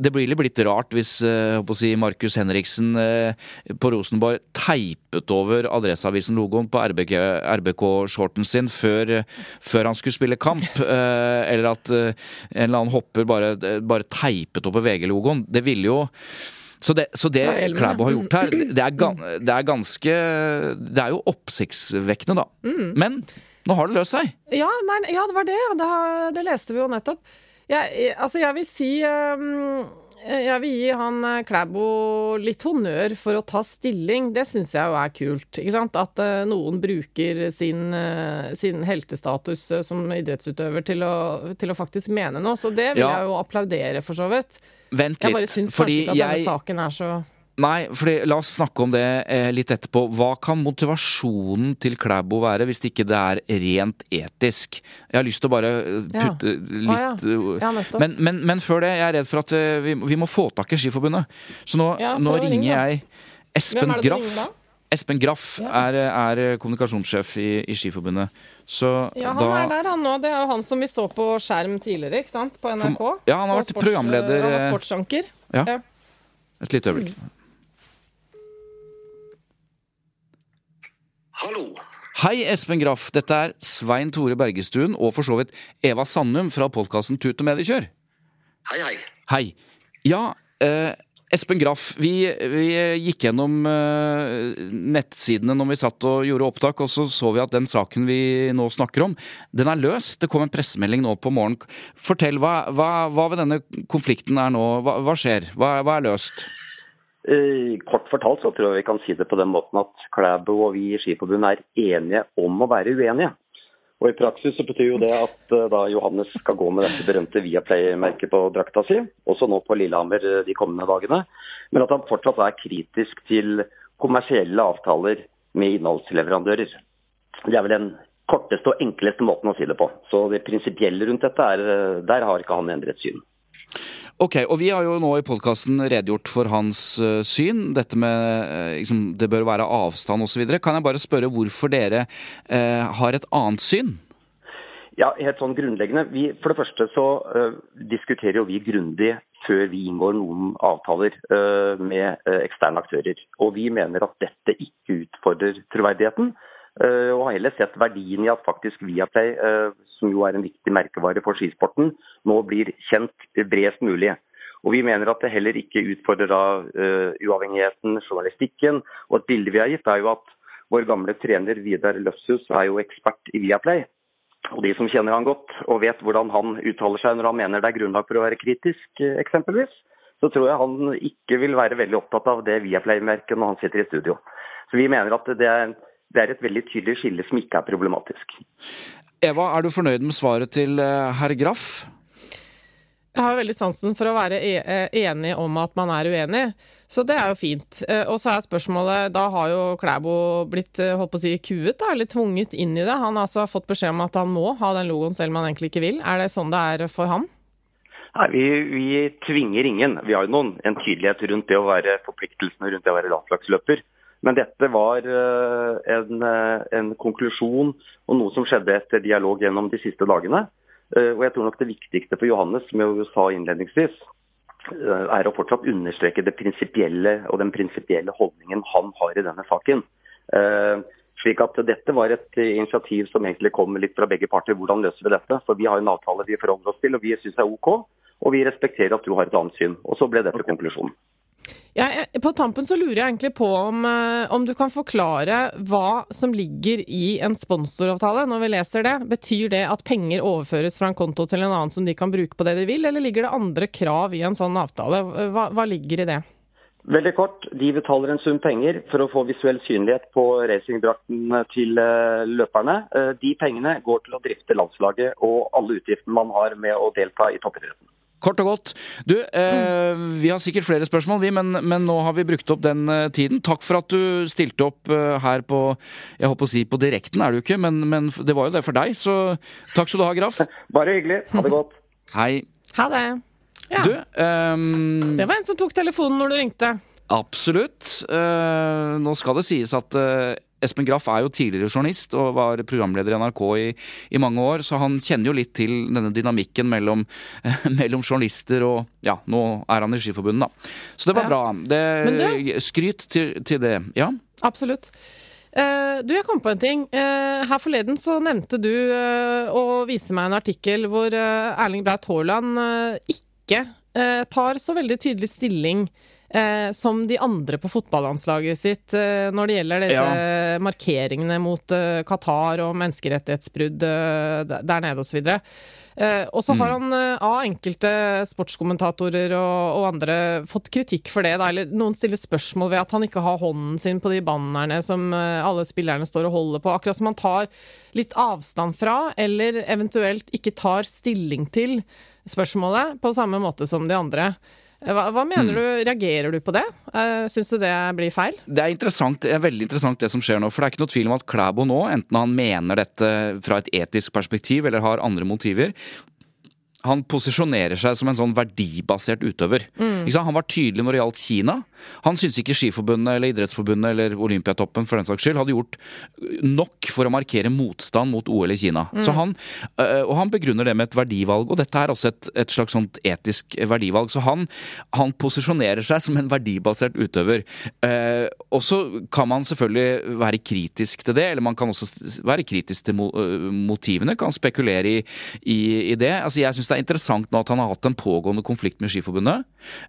det blir litt rart hvis eh, å si, Markus Henriksen eh, på Rosenborg teipet over Adresseavisen-logoen på RBK RBK-shorten sin før, før han skulle spille kamp. eh, Eller at eh, en eller annen hopper bare, bare teipet over VG-logoen. Det ville jo så det, så det Klæbo har gjort her, det er, gan- det er ganske Det er jo oppsiktsvekkende, da. Mm. Men nå har det løst seg. Ja, nei, ja, det var det. Det, det leste vi jo nettopp. Jeg- altså, jeg vil si um, Jeg vil gi han eh, Klæbo litt honnør for å ta stilling. Det syns jeg jo er kult. Ikke sant? At eh, noen bruker sin, eh, sin heltestatus eh, som idrettsutøver til å, til å faktisk mene noe. Så det vil Ja. jeg jo applaudere, for så vidt. Vent litt, Jeg bare syns kanskje ikke at denne saken er så Nei, fordi la oss snakke om det eh, litt etterpå. Hva kan motivasjonen til Klæbo være, hvis ikke det er rent etisk? Jeg har lyst til å bare putte Ja. litt ja. eh, Ja, men, men, men før det, jeg er redd for at eh, vi, vi må få tak i Skiforbundet. Så nå, Ja, nå ringer ringe, jeg Espen det Graff. ringer? Espen Graff er, er kommunikasjonssjef i, i Skiforbundet. Så Ja, han da er der, han nå. Det er jo han som vi så på skjerm tidligere, ikke sant? På NRK. Ja, han har vært programleder, Han var eh, sportsanker. Ja. Ja. Et lite øyeblikk. Hallo. Hei, Espen Graff. Dette er Svein Tore Bergestuen og for så vidt Eva Sandum fra podkasten Tut og mediekjør. Hei, hei. Hei. Ja, eh, Espen Graff. Vi, vi gikk gjennom eh, nettsidene når vi satt og gjorde opptak, og så så vi at den saken vi nå snakker om, den er løst. Det kom en pressemelding nå på morgenen. Fortell, hva, hva, hva ved denne konflikten er nå? Hva, hva skjer? Hva, hva er løst? Eh, Kort fortalt så tror jeg vi kan si det på den måten at Klæbo og vi i Skiforbundet er enige om å være uenige. Og I praksis så betyr jo det at eh, da Johannes skal gå med dette berømte Viaplay-merket på drakta si, også nå på Lillehammer eh, de kommende dagene, men at han fortsatt er kritisk til kommersielle avtaler med innholdsleverandører. Det er vel den korteste og enkleste måten å si det på. Så det prinsipielle rundt dette, er, der har ikke han endret syn. Ok, og vi har jo nå i podkasten redegjort for hans uh, syn. Dette med uh, liksom, det bør være avstand osv. Kan jeg bare spørre hvorfor dere uh, har et annet syn? Ja, helt sånn grunnleggende. Vi, for det første så diskuterer jo vi grundig før vi inngår noen avtaler med eksterne aktører. Og vi mener at dette ikke utfordrer troverdigheten. Øh, og har heller sett verdien i at faktisk Viaplay, øh, som jo er en viktig merkevare for skisporten, nå blir kjent bredest mulig. Og Vi mener at det heller ikke utfordrer da uh, uavhengigheten, journalistikken. Og et bilde vi har gitt, er jo at vår gamle trener Vidar Løfshus er jo ekspert i Viaplay. Og de som kjenner han godt og vet hvordan han uttaler seg når han mener det er grunnlag for å være kritisk, eh, eksempelvis, så tror jeg han ikke vil være veldig opptatt av det Viaplay-merket når han sitter i studio. Så vi mener at det er, det er et veldig tydelig skille som ikke er problematisk. Eva, er du fornøyd med svaret til eh, herr Graff? Jeg har veldig sansen for å være e- eh, enig om at man er uenig, så det er jo fint. Eh, Og så er spørsmålet, da har jo Klæbo blitt holdt på å si, kuet, da, eller tvunget inn i det. Han har altså fått beskjed om at han må ha den logoen selv om han egentlig ikke vil. Er det sånn det er for ham? Nei, vi, vi tvinger ingen. Vi har jo noen, en tydelighet rundt det å være forpliktelsene rundt det å være landslagsløper. Men dette var eh, en, eh, en konklusjon og noe som skjedde etter dialog gjennom de siste dagene. Eh, Og jeg tror nok det viktigste for Johannes, som jeg sa innledningsvis, er å fortsatt understreke det prinsipielle og den prinsipielle holdningen han har i denne saken. Slik at Dette var et initiativ som egentlig kom litt fra begge parter. Hvordan løser vi dette? For Vi har en avtale vi forholder oss til, og vi syns er OK. Og vi respekterer at du har et annet syn. Og Så ble dette konklusjonen. Ja, på tampen så lurer jeg egentlig på om, eh, om du kan forklare hva som ligger i en sponsoravtale når vi leser det. Betyr det at penger overføres fra en konto til en annen som de kan bruke på det de vil, eller ligger det andre krav i en sånn avtale? Hva, hva ligger i det? Veldig kort. De betaler en sum penger for å få visuell synlighet på racingdrakten til eh, løperne. Eh, de pengene går til å drifte landslaget og alle utgiftene man har med å delta i toppidretten. Kort og godt. Du, eh, vi har sikkert flere spørsmål, vi, men, men, nå har vi brukt opp den eh, tiden. Takk for at du stilte opp eh, her på jeg håper å si på direkten, er du ikke, men, men, det var jo det for deg. Så takk skal du ha, Graff. Bare hyggelig. Ha det godt. Hei. Ha det. Ja. Du, um, det var en som tok telefonen når du ringte. Absolutt. Uh, nå skal det sies at uh, Espen Graff er jo tidligere journalist og var programleder i NRK i, i, mange år, så han kjenner jo litt til denne dynamikken mellom, mellom journalister og Ja, nå er han i Skiforbundet, da. Så det var ja. bra. Det, du, skryt til, til, det. Ja? Absolutt. Uh, du, jeg kom på en ting. Uh, her forleden så nevnte du uh, å vise meg en artikkel hvor Erling Braut Haaland ikke tar så veldig tydelig stilling eh, som de andre på fotballandslaget sitt eh, når det gjelder disse ja. markeringene mot eh, Qatar og menneskerettighetsbrudd eh, der nede osv. Eh, og så har mm. han eh, av enkelte sportskommentatorer og, og, andre fått kritikk for det. Da, eller noen stiller spørsmål ved at han ikke har hånden sin på de bannerne som eh, alle spillerne står og holder på. Akkurat som han tar litt avstand fra, eller eventuelt ikke tar stilling til spørsmålet på samme måte som de andre. Hva, hva mener mm. du, Reagerer du på det? Uh, Syns du det blir feil? Det er interessant, det er veldig interessant det som skjer nå. For det er ikke noe tvil om at Klæbo nå, enten han mener dette fra et etisk perspektiv eller har andre motiver, han posisjonerer seg som en sånn verdibasert utøver. Mm. Han var tydelig når det gjaldt Kina. Han syntes ikke Skiforbundet eller Idrettsforbundet eller Olympiatoppen for den saks skyld hadde gjort nok for å markere motstand mot OL i Kina. Mm. Han, øh, og han begrunner det med et verdivalg, og dette er også et, et slags sånt etisk verdivalg. Så han, han, posisjonerer seg som en verdibasert utøver. Uh, og så kan man selvfølgelig være kritisk til det, eller man kan også være kritisk til motivene, kan spekulere i, i, i det. Altså jeg synes det er interessant nå at han har hatt en pågående konflikt med Skiforbundet.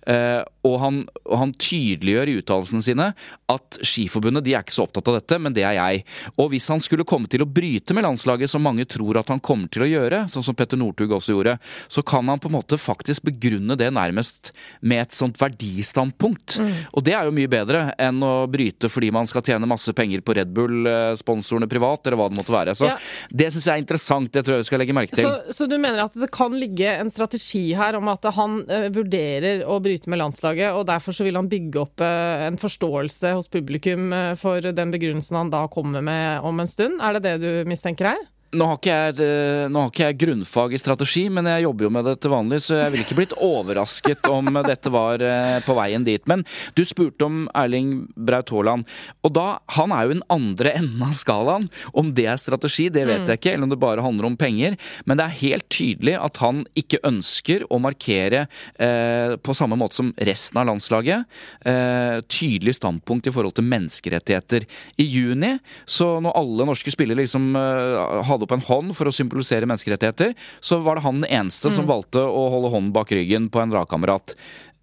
Eh, og han, og han tydeliggjør i uttalelsene sine at Skiforbundet de er ikke så opptatt av dette, men det er jeg. Og hvis han skulle komme til å bryte med landslaget, som mange tror at han kommer til å gjøre, sånn som Petter Northug også gjorde, så kan han på en måte faktisk begrunne det nærmest med et sånt verdistandpunkt. Mm. Og det er jo mye bedre enn å bryte fordi man skal tjene masse penger på Red Bull-sponsorene privat, eller hva det måtte være. Så ja. det syns jeg er interessant, det tror jeg vi skal legge merke til. Så, så du mener at det kan ligge ligge en strategi her om at han uh, vurderer å bryte med landslaget, og derfor så vil han bygge opp uh, en forståelse hos publikum uh, for den begrunnelsen han da kommer med om en stund. Er det det du mistenker her? Nå har, jeg, eh, nå har, ikke jeg, grunnfag i strategi, men jeg jobber jo med det til vanlig, så jeg ville ikke blitt overrasket om dette var eh, på veien dit. Men du spurte om Erling Braut Haaland, og da Han er jo den andre enden av skalaen. Om det er strategi, det vet mm. jeg ikke, eller om det bare handler om penger. Men det er helt tydelig at han ikke ønsker å markere eh, på samme måte som resten av landslaget. Eh, tydelig standpunkt i forhold til menneskerettigheter. I juni, så når alle norske spillere liksom eh, hadde hadde opp en hånd for å symbolisere menneskerettigheter, så var det han den eneste mm. som valgte å holde hånden bak ryggen på en lagkamerat.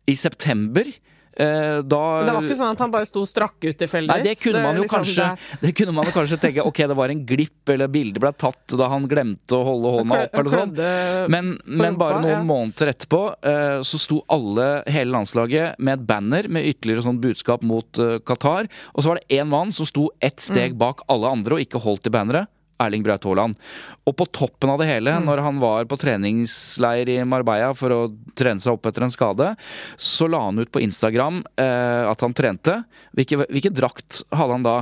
I september Eh, da, det var ikke sånn at han bare sto strakk ut tilfeldigvis? Nei, det kunne man jo liksom kanskje det... det... kunne man jo kanskje tenke ok, det var en glipp, eller bildet ble tatt da han glemte å holde hånda opp, eller sånn. Men, men, bare noen ja. måneder etterpå eh, så sto alle, hele landslaget, med et banner med ytterligere sånn budskap mot uh, Qatar. Og så var det én mann som sto ett steg mm. bak alle andre og ikke holdt i banneret. Erling Braut Haaland. Og på toppen av det hele, mm. når han var på treningsleir i Marbella for å trene seg opp etter en skade, så la han ut på Instagram eh, at han trente. Hvilken, hvilke drakt hadde han da?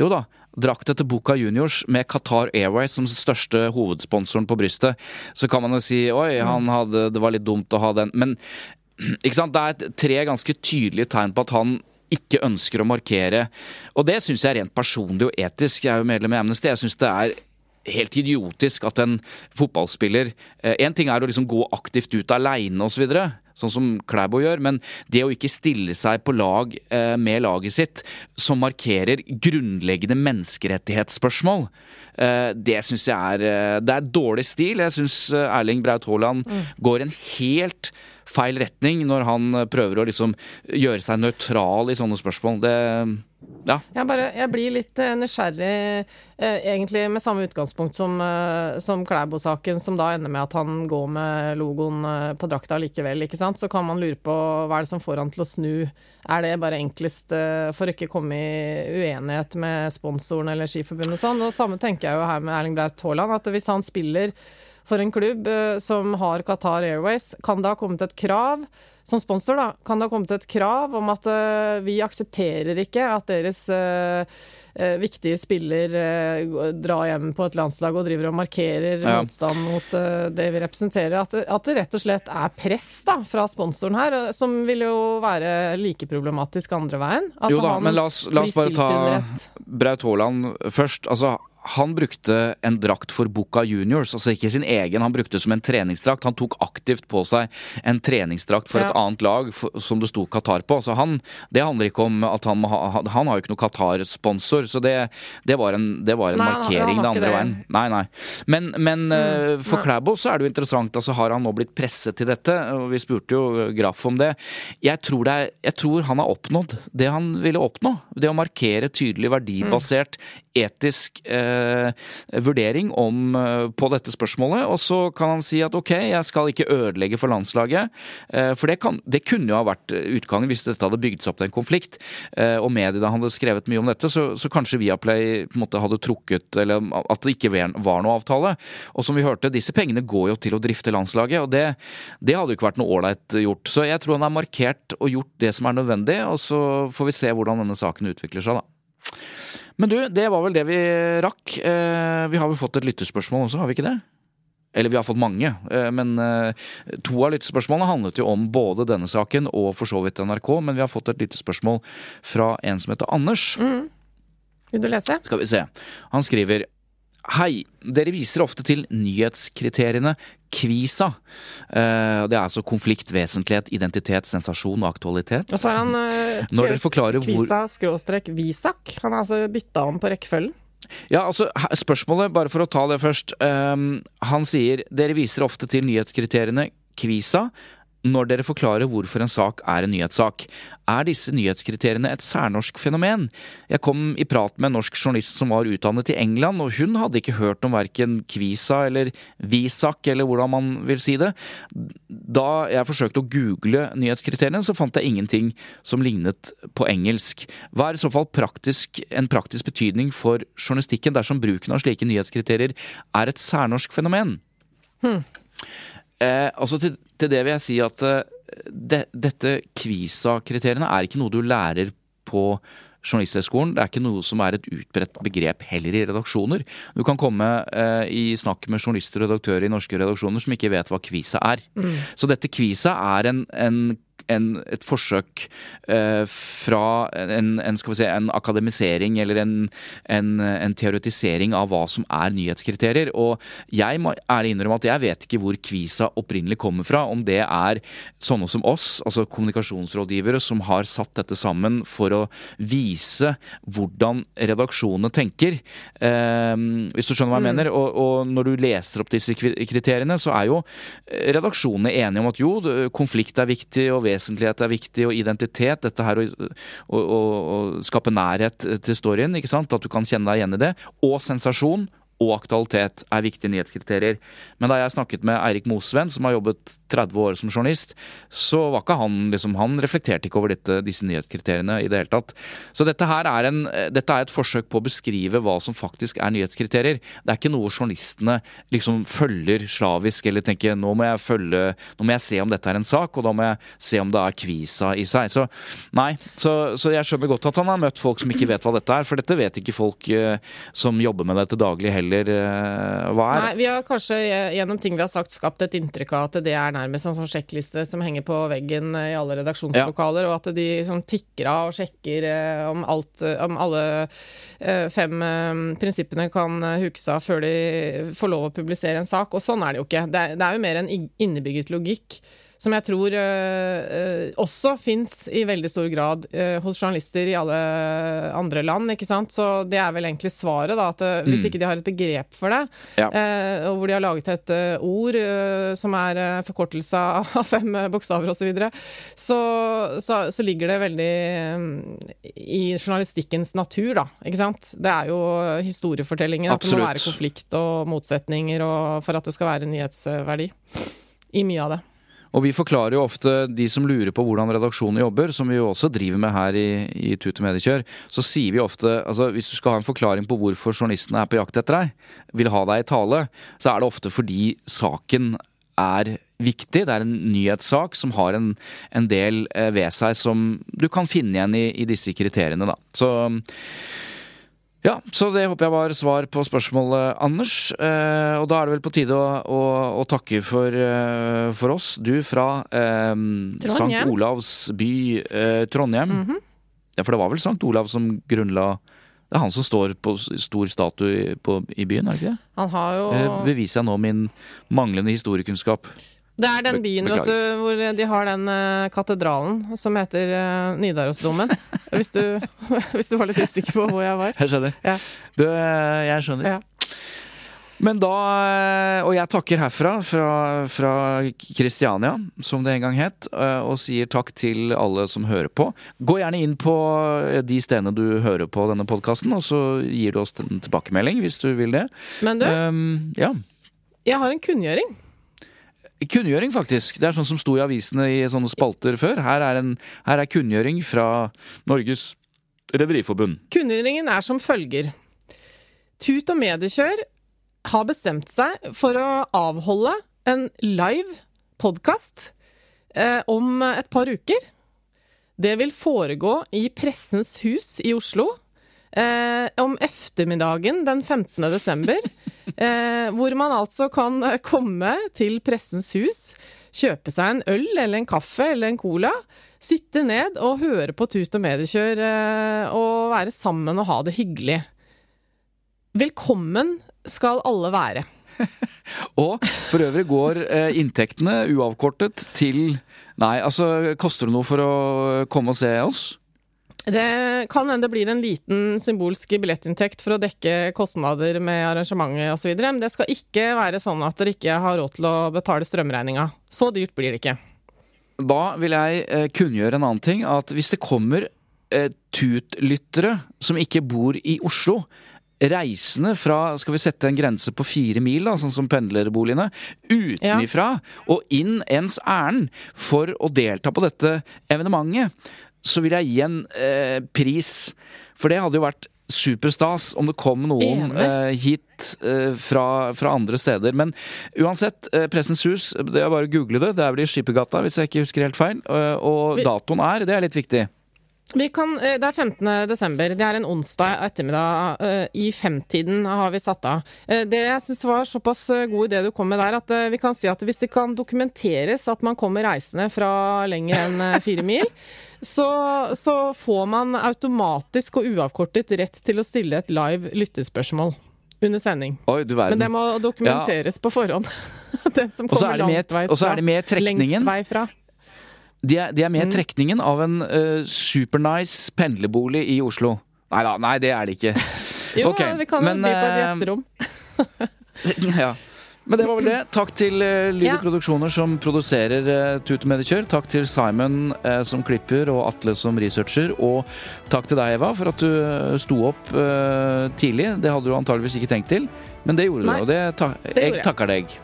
Jo da, drakt etter Boca Juniors med Qatar Airways som største hovedsponsoren på brystet. Så kan man jo si oi, han mm. hadde, det var litt dumt å ha den. Men ikke sant? det er tre ganske tydelige tegn på at han ikke ønsker å markere. Og det syns jeg er rent personlig og etisk. Jeg er jo medlem i Amnesty. Jeg syns det er helt idiotisk at en fotballspiller eh, ting er å liksom gå aktivt ut aleine osv., så sånn som Klæbo gjør, men det å ikke stille seg på lag eh, med laget sitt, som markerer grunnleggende menneskerettighetsspørsmål, eh, det syns jeg er Det er dårlig stil. Jeg syns Erling Braut Haaland mm. går en helt feil retning når han prøver å liksom gjøre seg nøytral i sånne spørsmål. Det ja. Jeg, bare, jeg blir litt eh, nysgjerrig, eh, egentlig med samme utgangspunkt som, eh, som Klæbo-saken, som da ender med at han går med logoen på drakta likevel. ikke sant? så kan man lure på hva er det som får han til å snu. Er det bare enklest for å ikke komme i uenighet med sponsoren eller Skiforbundet og sånn? Og samme tenker jeg jo her med Erling Braut Haaland, at hvis han spiller for en klubb eh, som har Qatar Airways, kan det ha kommet et krav som sponsor, da, kan det ha kommet et krav om at uh, vi aksepterer ikke at deres uh, uh, viktige spiller drar hjem på et landslag og driver og markerer ja. motstand mot det vi representerer. At det, at det, rett og slett er press da, fra sponsoren her, som vil jo være like problematisk andre veien. At jo da, men la oss, la oss bare ta Braut Haaland først. Altså, han brukte en drakt for Boca Juniors, altså ikke sin egen, han brukte det som en treningsdrakt. Han tok aktivt på seg en treningsdrakt for ja. et annet lag for, som det sto Qatar på. Så han, det handler ikke om at han, han har jo ikke noe Qatar-sponsor, så det, det, var en, det var en nei, markering det andre veien. Nei, nei. Men, men mm, eh, for Klæbo så er det jo interessant, altså har han nå blitt presset til dette? Vi spurte jo Graff om det. Jeg tror, det er, jeg tror han har oppnådd det han ville oppnå. Det å markere tydelig verdibasert, etisk eh, vurdering om, eh, på dette spørsmålet. Og så kan han si at ok, jeg skal ikke ødelegge for landslaget. Eh, for det, kan, det, kunne jo ha vært utgangen hvis dette hadde bygd seg opp til en konflikt. Eh, og mediene hadde skrevet mye om dette, så, så kanskje Viaplay på en måte hadde trukket Eller at det ikke var noe avtale. Og som vi hørte, disse pengene går jo til å drifte landslaget, og det, det hadde jo ikke vært noe ålreit gjort. Så jeg tror han har markert og gjort det som er nødvendig, og så får vi se hvordan denne saken utvikler seg, da. Men du, det var vel det vi rakk. Eh, vi har vel fått et lytterspørsmål også, har vi ikke det? Eller vi har fått mange, eh, men eh, to av lyttespørsmålene handlet jo om både denne saken og for så vidt NRK. Men vi har fått et lyttespørsmål fra en som heter Anders. Mm. Vil du lese? Skal vi se. Han skriver Hei, dere viser ofte til nyhetskriteriene KVISA. Eh, det er altså konflikt, vesentlighet, identitet, sensasjon og aktualitet. Og så har han uh, skrevet KVISA skråstrek VISAK. Han har altså bytta om på rekkefølgen. Ja, altså Spørsmålet, bare for å ta det først. Um, han sier dere viser ofte til nyhetskriteriene KVISA når dere forklarer hvorfor en sak er en nyhetssak. Er disse nyhetskriteriene et særnorsk fenomen? Jeg kom i prat med en norsk journalist som var utdannet i England, og hun hadde ikke hørt om verken Kvisa eller Visak, eller hvordan man vil si det. Da jeg forsøkte å google nyhetskriteriene, så fant jeg ingenting som lignet på engelsk. Hva er i så fall praktisk, en praktisk betydning for journalistikken dersom bruken av slike nyhetskriterier er et særnorsk fenomen? Hmm. Eh, altså til, til, det vil jeg si at de, dette Kvisa-kriteriene er ikke noe du lærer på Journalisthøgskolen. Det er ikke noe som er et utbredt begrep heller i redaksjoner. Du kan komme eh, i snakk med journalister og redaktører i norske redaksjoner som ikke vet hva Kvisa er. Mm. Så dette Kvisa er en, en en, et forsøk eh, fra en, en, si, en akademisering eller en, en, teoretisering av hva som er nyhetskriterier. Og jeg må ærlig innrømme at jeg vet ikke hvor Kvisa opprinnelig kommer fra. Om det er sånne som oss, altså kommunikasjonsrådgivere, som har satt dette sammen for å vise hvordan redaksjonene tenker. Eh, hvis du skjønner hva jeg mm. mener. Og, og, når du leser opp disse kriteriene, så er jo redaksjonene enige om at jo, konflikt er viktig. og vesentlighet er viktig, og identitet. Dette her å, skape nærhet til storyen, ikke sant? at du kan kjenne deg igjen i det. Og sensasjon og aktualitet er viktige nyhetskriterier. Men da jeg snakket med Eirik Mosven, som har jobbet 30 år som journalist, så var ikke han liksom, Han reflekterte ikke over dette, disse nyhetskriteriene i det hele tatt. Så dette her er, en, dette er et forsøk på å beskrive hva som faktisk er nyhetskriterier. Det er ikke noe journalistene liksom følger slavisk eller tenker nå må jeg følge, nå må jeg se om dette er en sak, og da må jeg se om det er kvisa i seg. Så nei, så, så jeg skjønner godt at han har møtt folk som ikke vet hva dette er, for dette vet ikke folk eh, som jobber med det til daglig heller eller uh, hva er Nei, Vi har kanskje gjennom ting vi har sagt skapt et inntrykk av at det er nærmest en sånn sjekkliste som henger på veggen eh, i alle redaksjonslokaler, ja. og at de sånn, tikker av og sjekker om, alt, om alle fem prinsippene kan hukes av før de får lov å publisere en sak. Og sånn er det jo ikke. Det er, det er jo mer en innebygget logikk som jeg tror uh, også fins i veldig stor grad uh, hos journalister i alle andre land. ikke sant? Så det er vel egentlig svaret, da. At hvis mm. ikke de har et begrep for det, ja. og hvor de har laget et ord som er forkortelse av fem bokstaver osv., så, videre, så, så så ligger det veldig i journalistikkens natur, da. Ikke sant? Det er jo historiefortellingen. At det må være konflikt og motsetninger og for at det skal være nyhetsverdi i mye av det. Og vi forklarer jo ofte de som lurer på hvordan redaksjonen jobber, som vi jo også driver med her i, i Tut og Mediekjør, så sier vi ofte altså hvis du skal ha en forklaring på hvorfor journalistene er på jakt etter deg, vil ha deg i tale, så er det ofte fordi saken er viktig. Det er en nyhetssak som har en, en del eh, ved seg som du kan finne igjen i, i disse kriteriene, da. Så ja, så det håper jeg var svar på spørsmålet, Anders. Eh, og da er det vel på tide å, å, å takke for, eh, for, oss. Du fra eh, St. Olavs by, eh, Trondheim. Mm -hmm. Ja, for det var vel St. Olav som grunnla Det er han som står på stor statue i byen, er det ikke det? Han har jo... Eh, beviser jeg nå min manglende historiekunnskap. Det er den byen vet du, hvor de har den uh, katedralen som heter uh, Nidarosdomen. hvis, du, hvis du var litt usikker på hvor jeg var. Jeg skjønner. Ja. Du, eh, jeg skjønner. Ja. Men da Og jeg takker herfra, fra, fra Kristiania, som det en gang het, og sier takk til alle som hører på. Gå gjerne inn på de stedene du hører på denne podkasten, og så gir du oss en tilbakemelding hvis du vil det. Men du, um, ja. jeg har en kunngjøring. Kunngjøring, faktisk. Det er sånn som sto i avisene i sånne spalter før. Her er, en, her er kunngjøring fra Norges Rederiforbund. Kunngjøringen er som følger. Tut og Mediekjør har bestemt seg for å avholde en live podkast eh, om et par uker. Det vil foregå i Pressens hus i Oslo eh, om eftermiddagen den 15. desember. Eh, hvor man altså kan komme til Pressens hus, kjøpe seg en øl eller en kaffe eller en cola. Sitte ned og høre på Tut og mediekjør eh, og være sammen og ha det hyggelig. Velkommen skal alle være. og for øvrig går eh, inntektene uavkortet til Nei, altså koster det noe for å komme og se oss? Det kan hende det blir en liten symbolsk billettinntekt for å dekke kostnader med arrangementet osv., men det skal ikke være sånn at dere ikke har råd til å betale strømregninga. Så dyrt blir det ikke. Da vil jeg eh, kunngjøre en annen ting. At hvis det kommer eh, tut-lyttere som ikke bor i Oslo, reisende fra skal vi sette en grense på fire mil, da, sånn som pendlerboligene, utenifra ja. og inn ens ærend for å delta på dette evenementet, så vil jeg gi en eh, pris. For det hadde jo vært superstas om det kom noen eh, hit eh, fra, fra, andre steder. Men uansett, eh, Pressens hus, det er bare å google det. Det er vel i Skippergata, hvis jeg ikke husker helt feil. Og datoen er, det er litt viktig. Kan, eh, det er 15. desember. Det er en onsdag ettermiddag. Eh, I femtiden har vi satt av. Eh, det jeg syns var såpass god idé du kom med der, at vi kan si at hvis det kan dokumenteres at man kommer reisende fra lenger enn fire mil, så, så får man automatisk og uavkortet rett til å stille et live lyttespørsmål under sending. Oi, Men det må dokumenteres ja. på forhånd. Den som kommer langtveis fra, lengst vei fra. De er, de er med mm. trekningen av en uh, supernice pendlerbolig i Oslo. Nei da, nei det er det ikke. jo, okay, vi kan jo by på et eh, gjesterom. ja. Men det var vel det. Takk til uh, Lyd og Produksjoner som produserer uh, Tut og Mediekjør. Takk til Simon uh, som klipper og Atle som researcher. Og takk til deg, Eva, for at du uh, sto opp tidlig. Det hadde du antageligvis ikke tenkt til, men det gjorde Nei, du, og det, ta det jeg takker deg.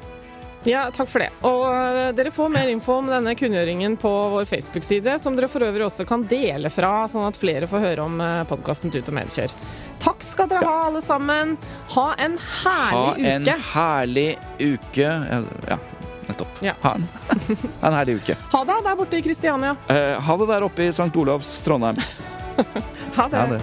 Ja, takk for det. Og uh, dere får mer info om denne kunngjøringen på vår Facebook-side, som dere for øvrig også kan dele fra, sånn at flere får høre om uh, podkasten Tut og Medkjør. Takk skal dere ha, alle sammen. Ha en herlig ha uke. Ha en herlig uke. Ja, nettopp. Ja. Ha, en, en, herlig uke. Ha det der borte i Kristiania. Eh, ha det der oppe i St. Olavs Trondheim. ha det. Ha det.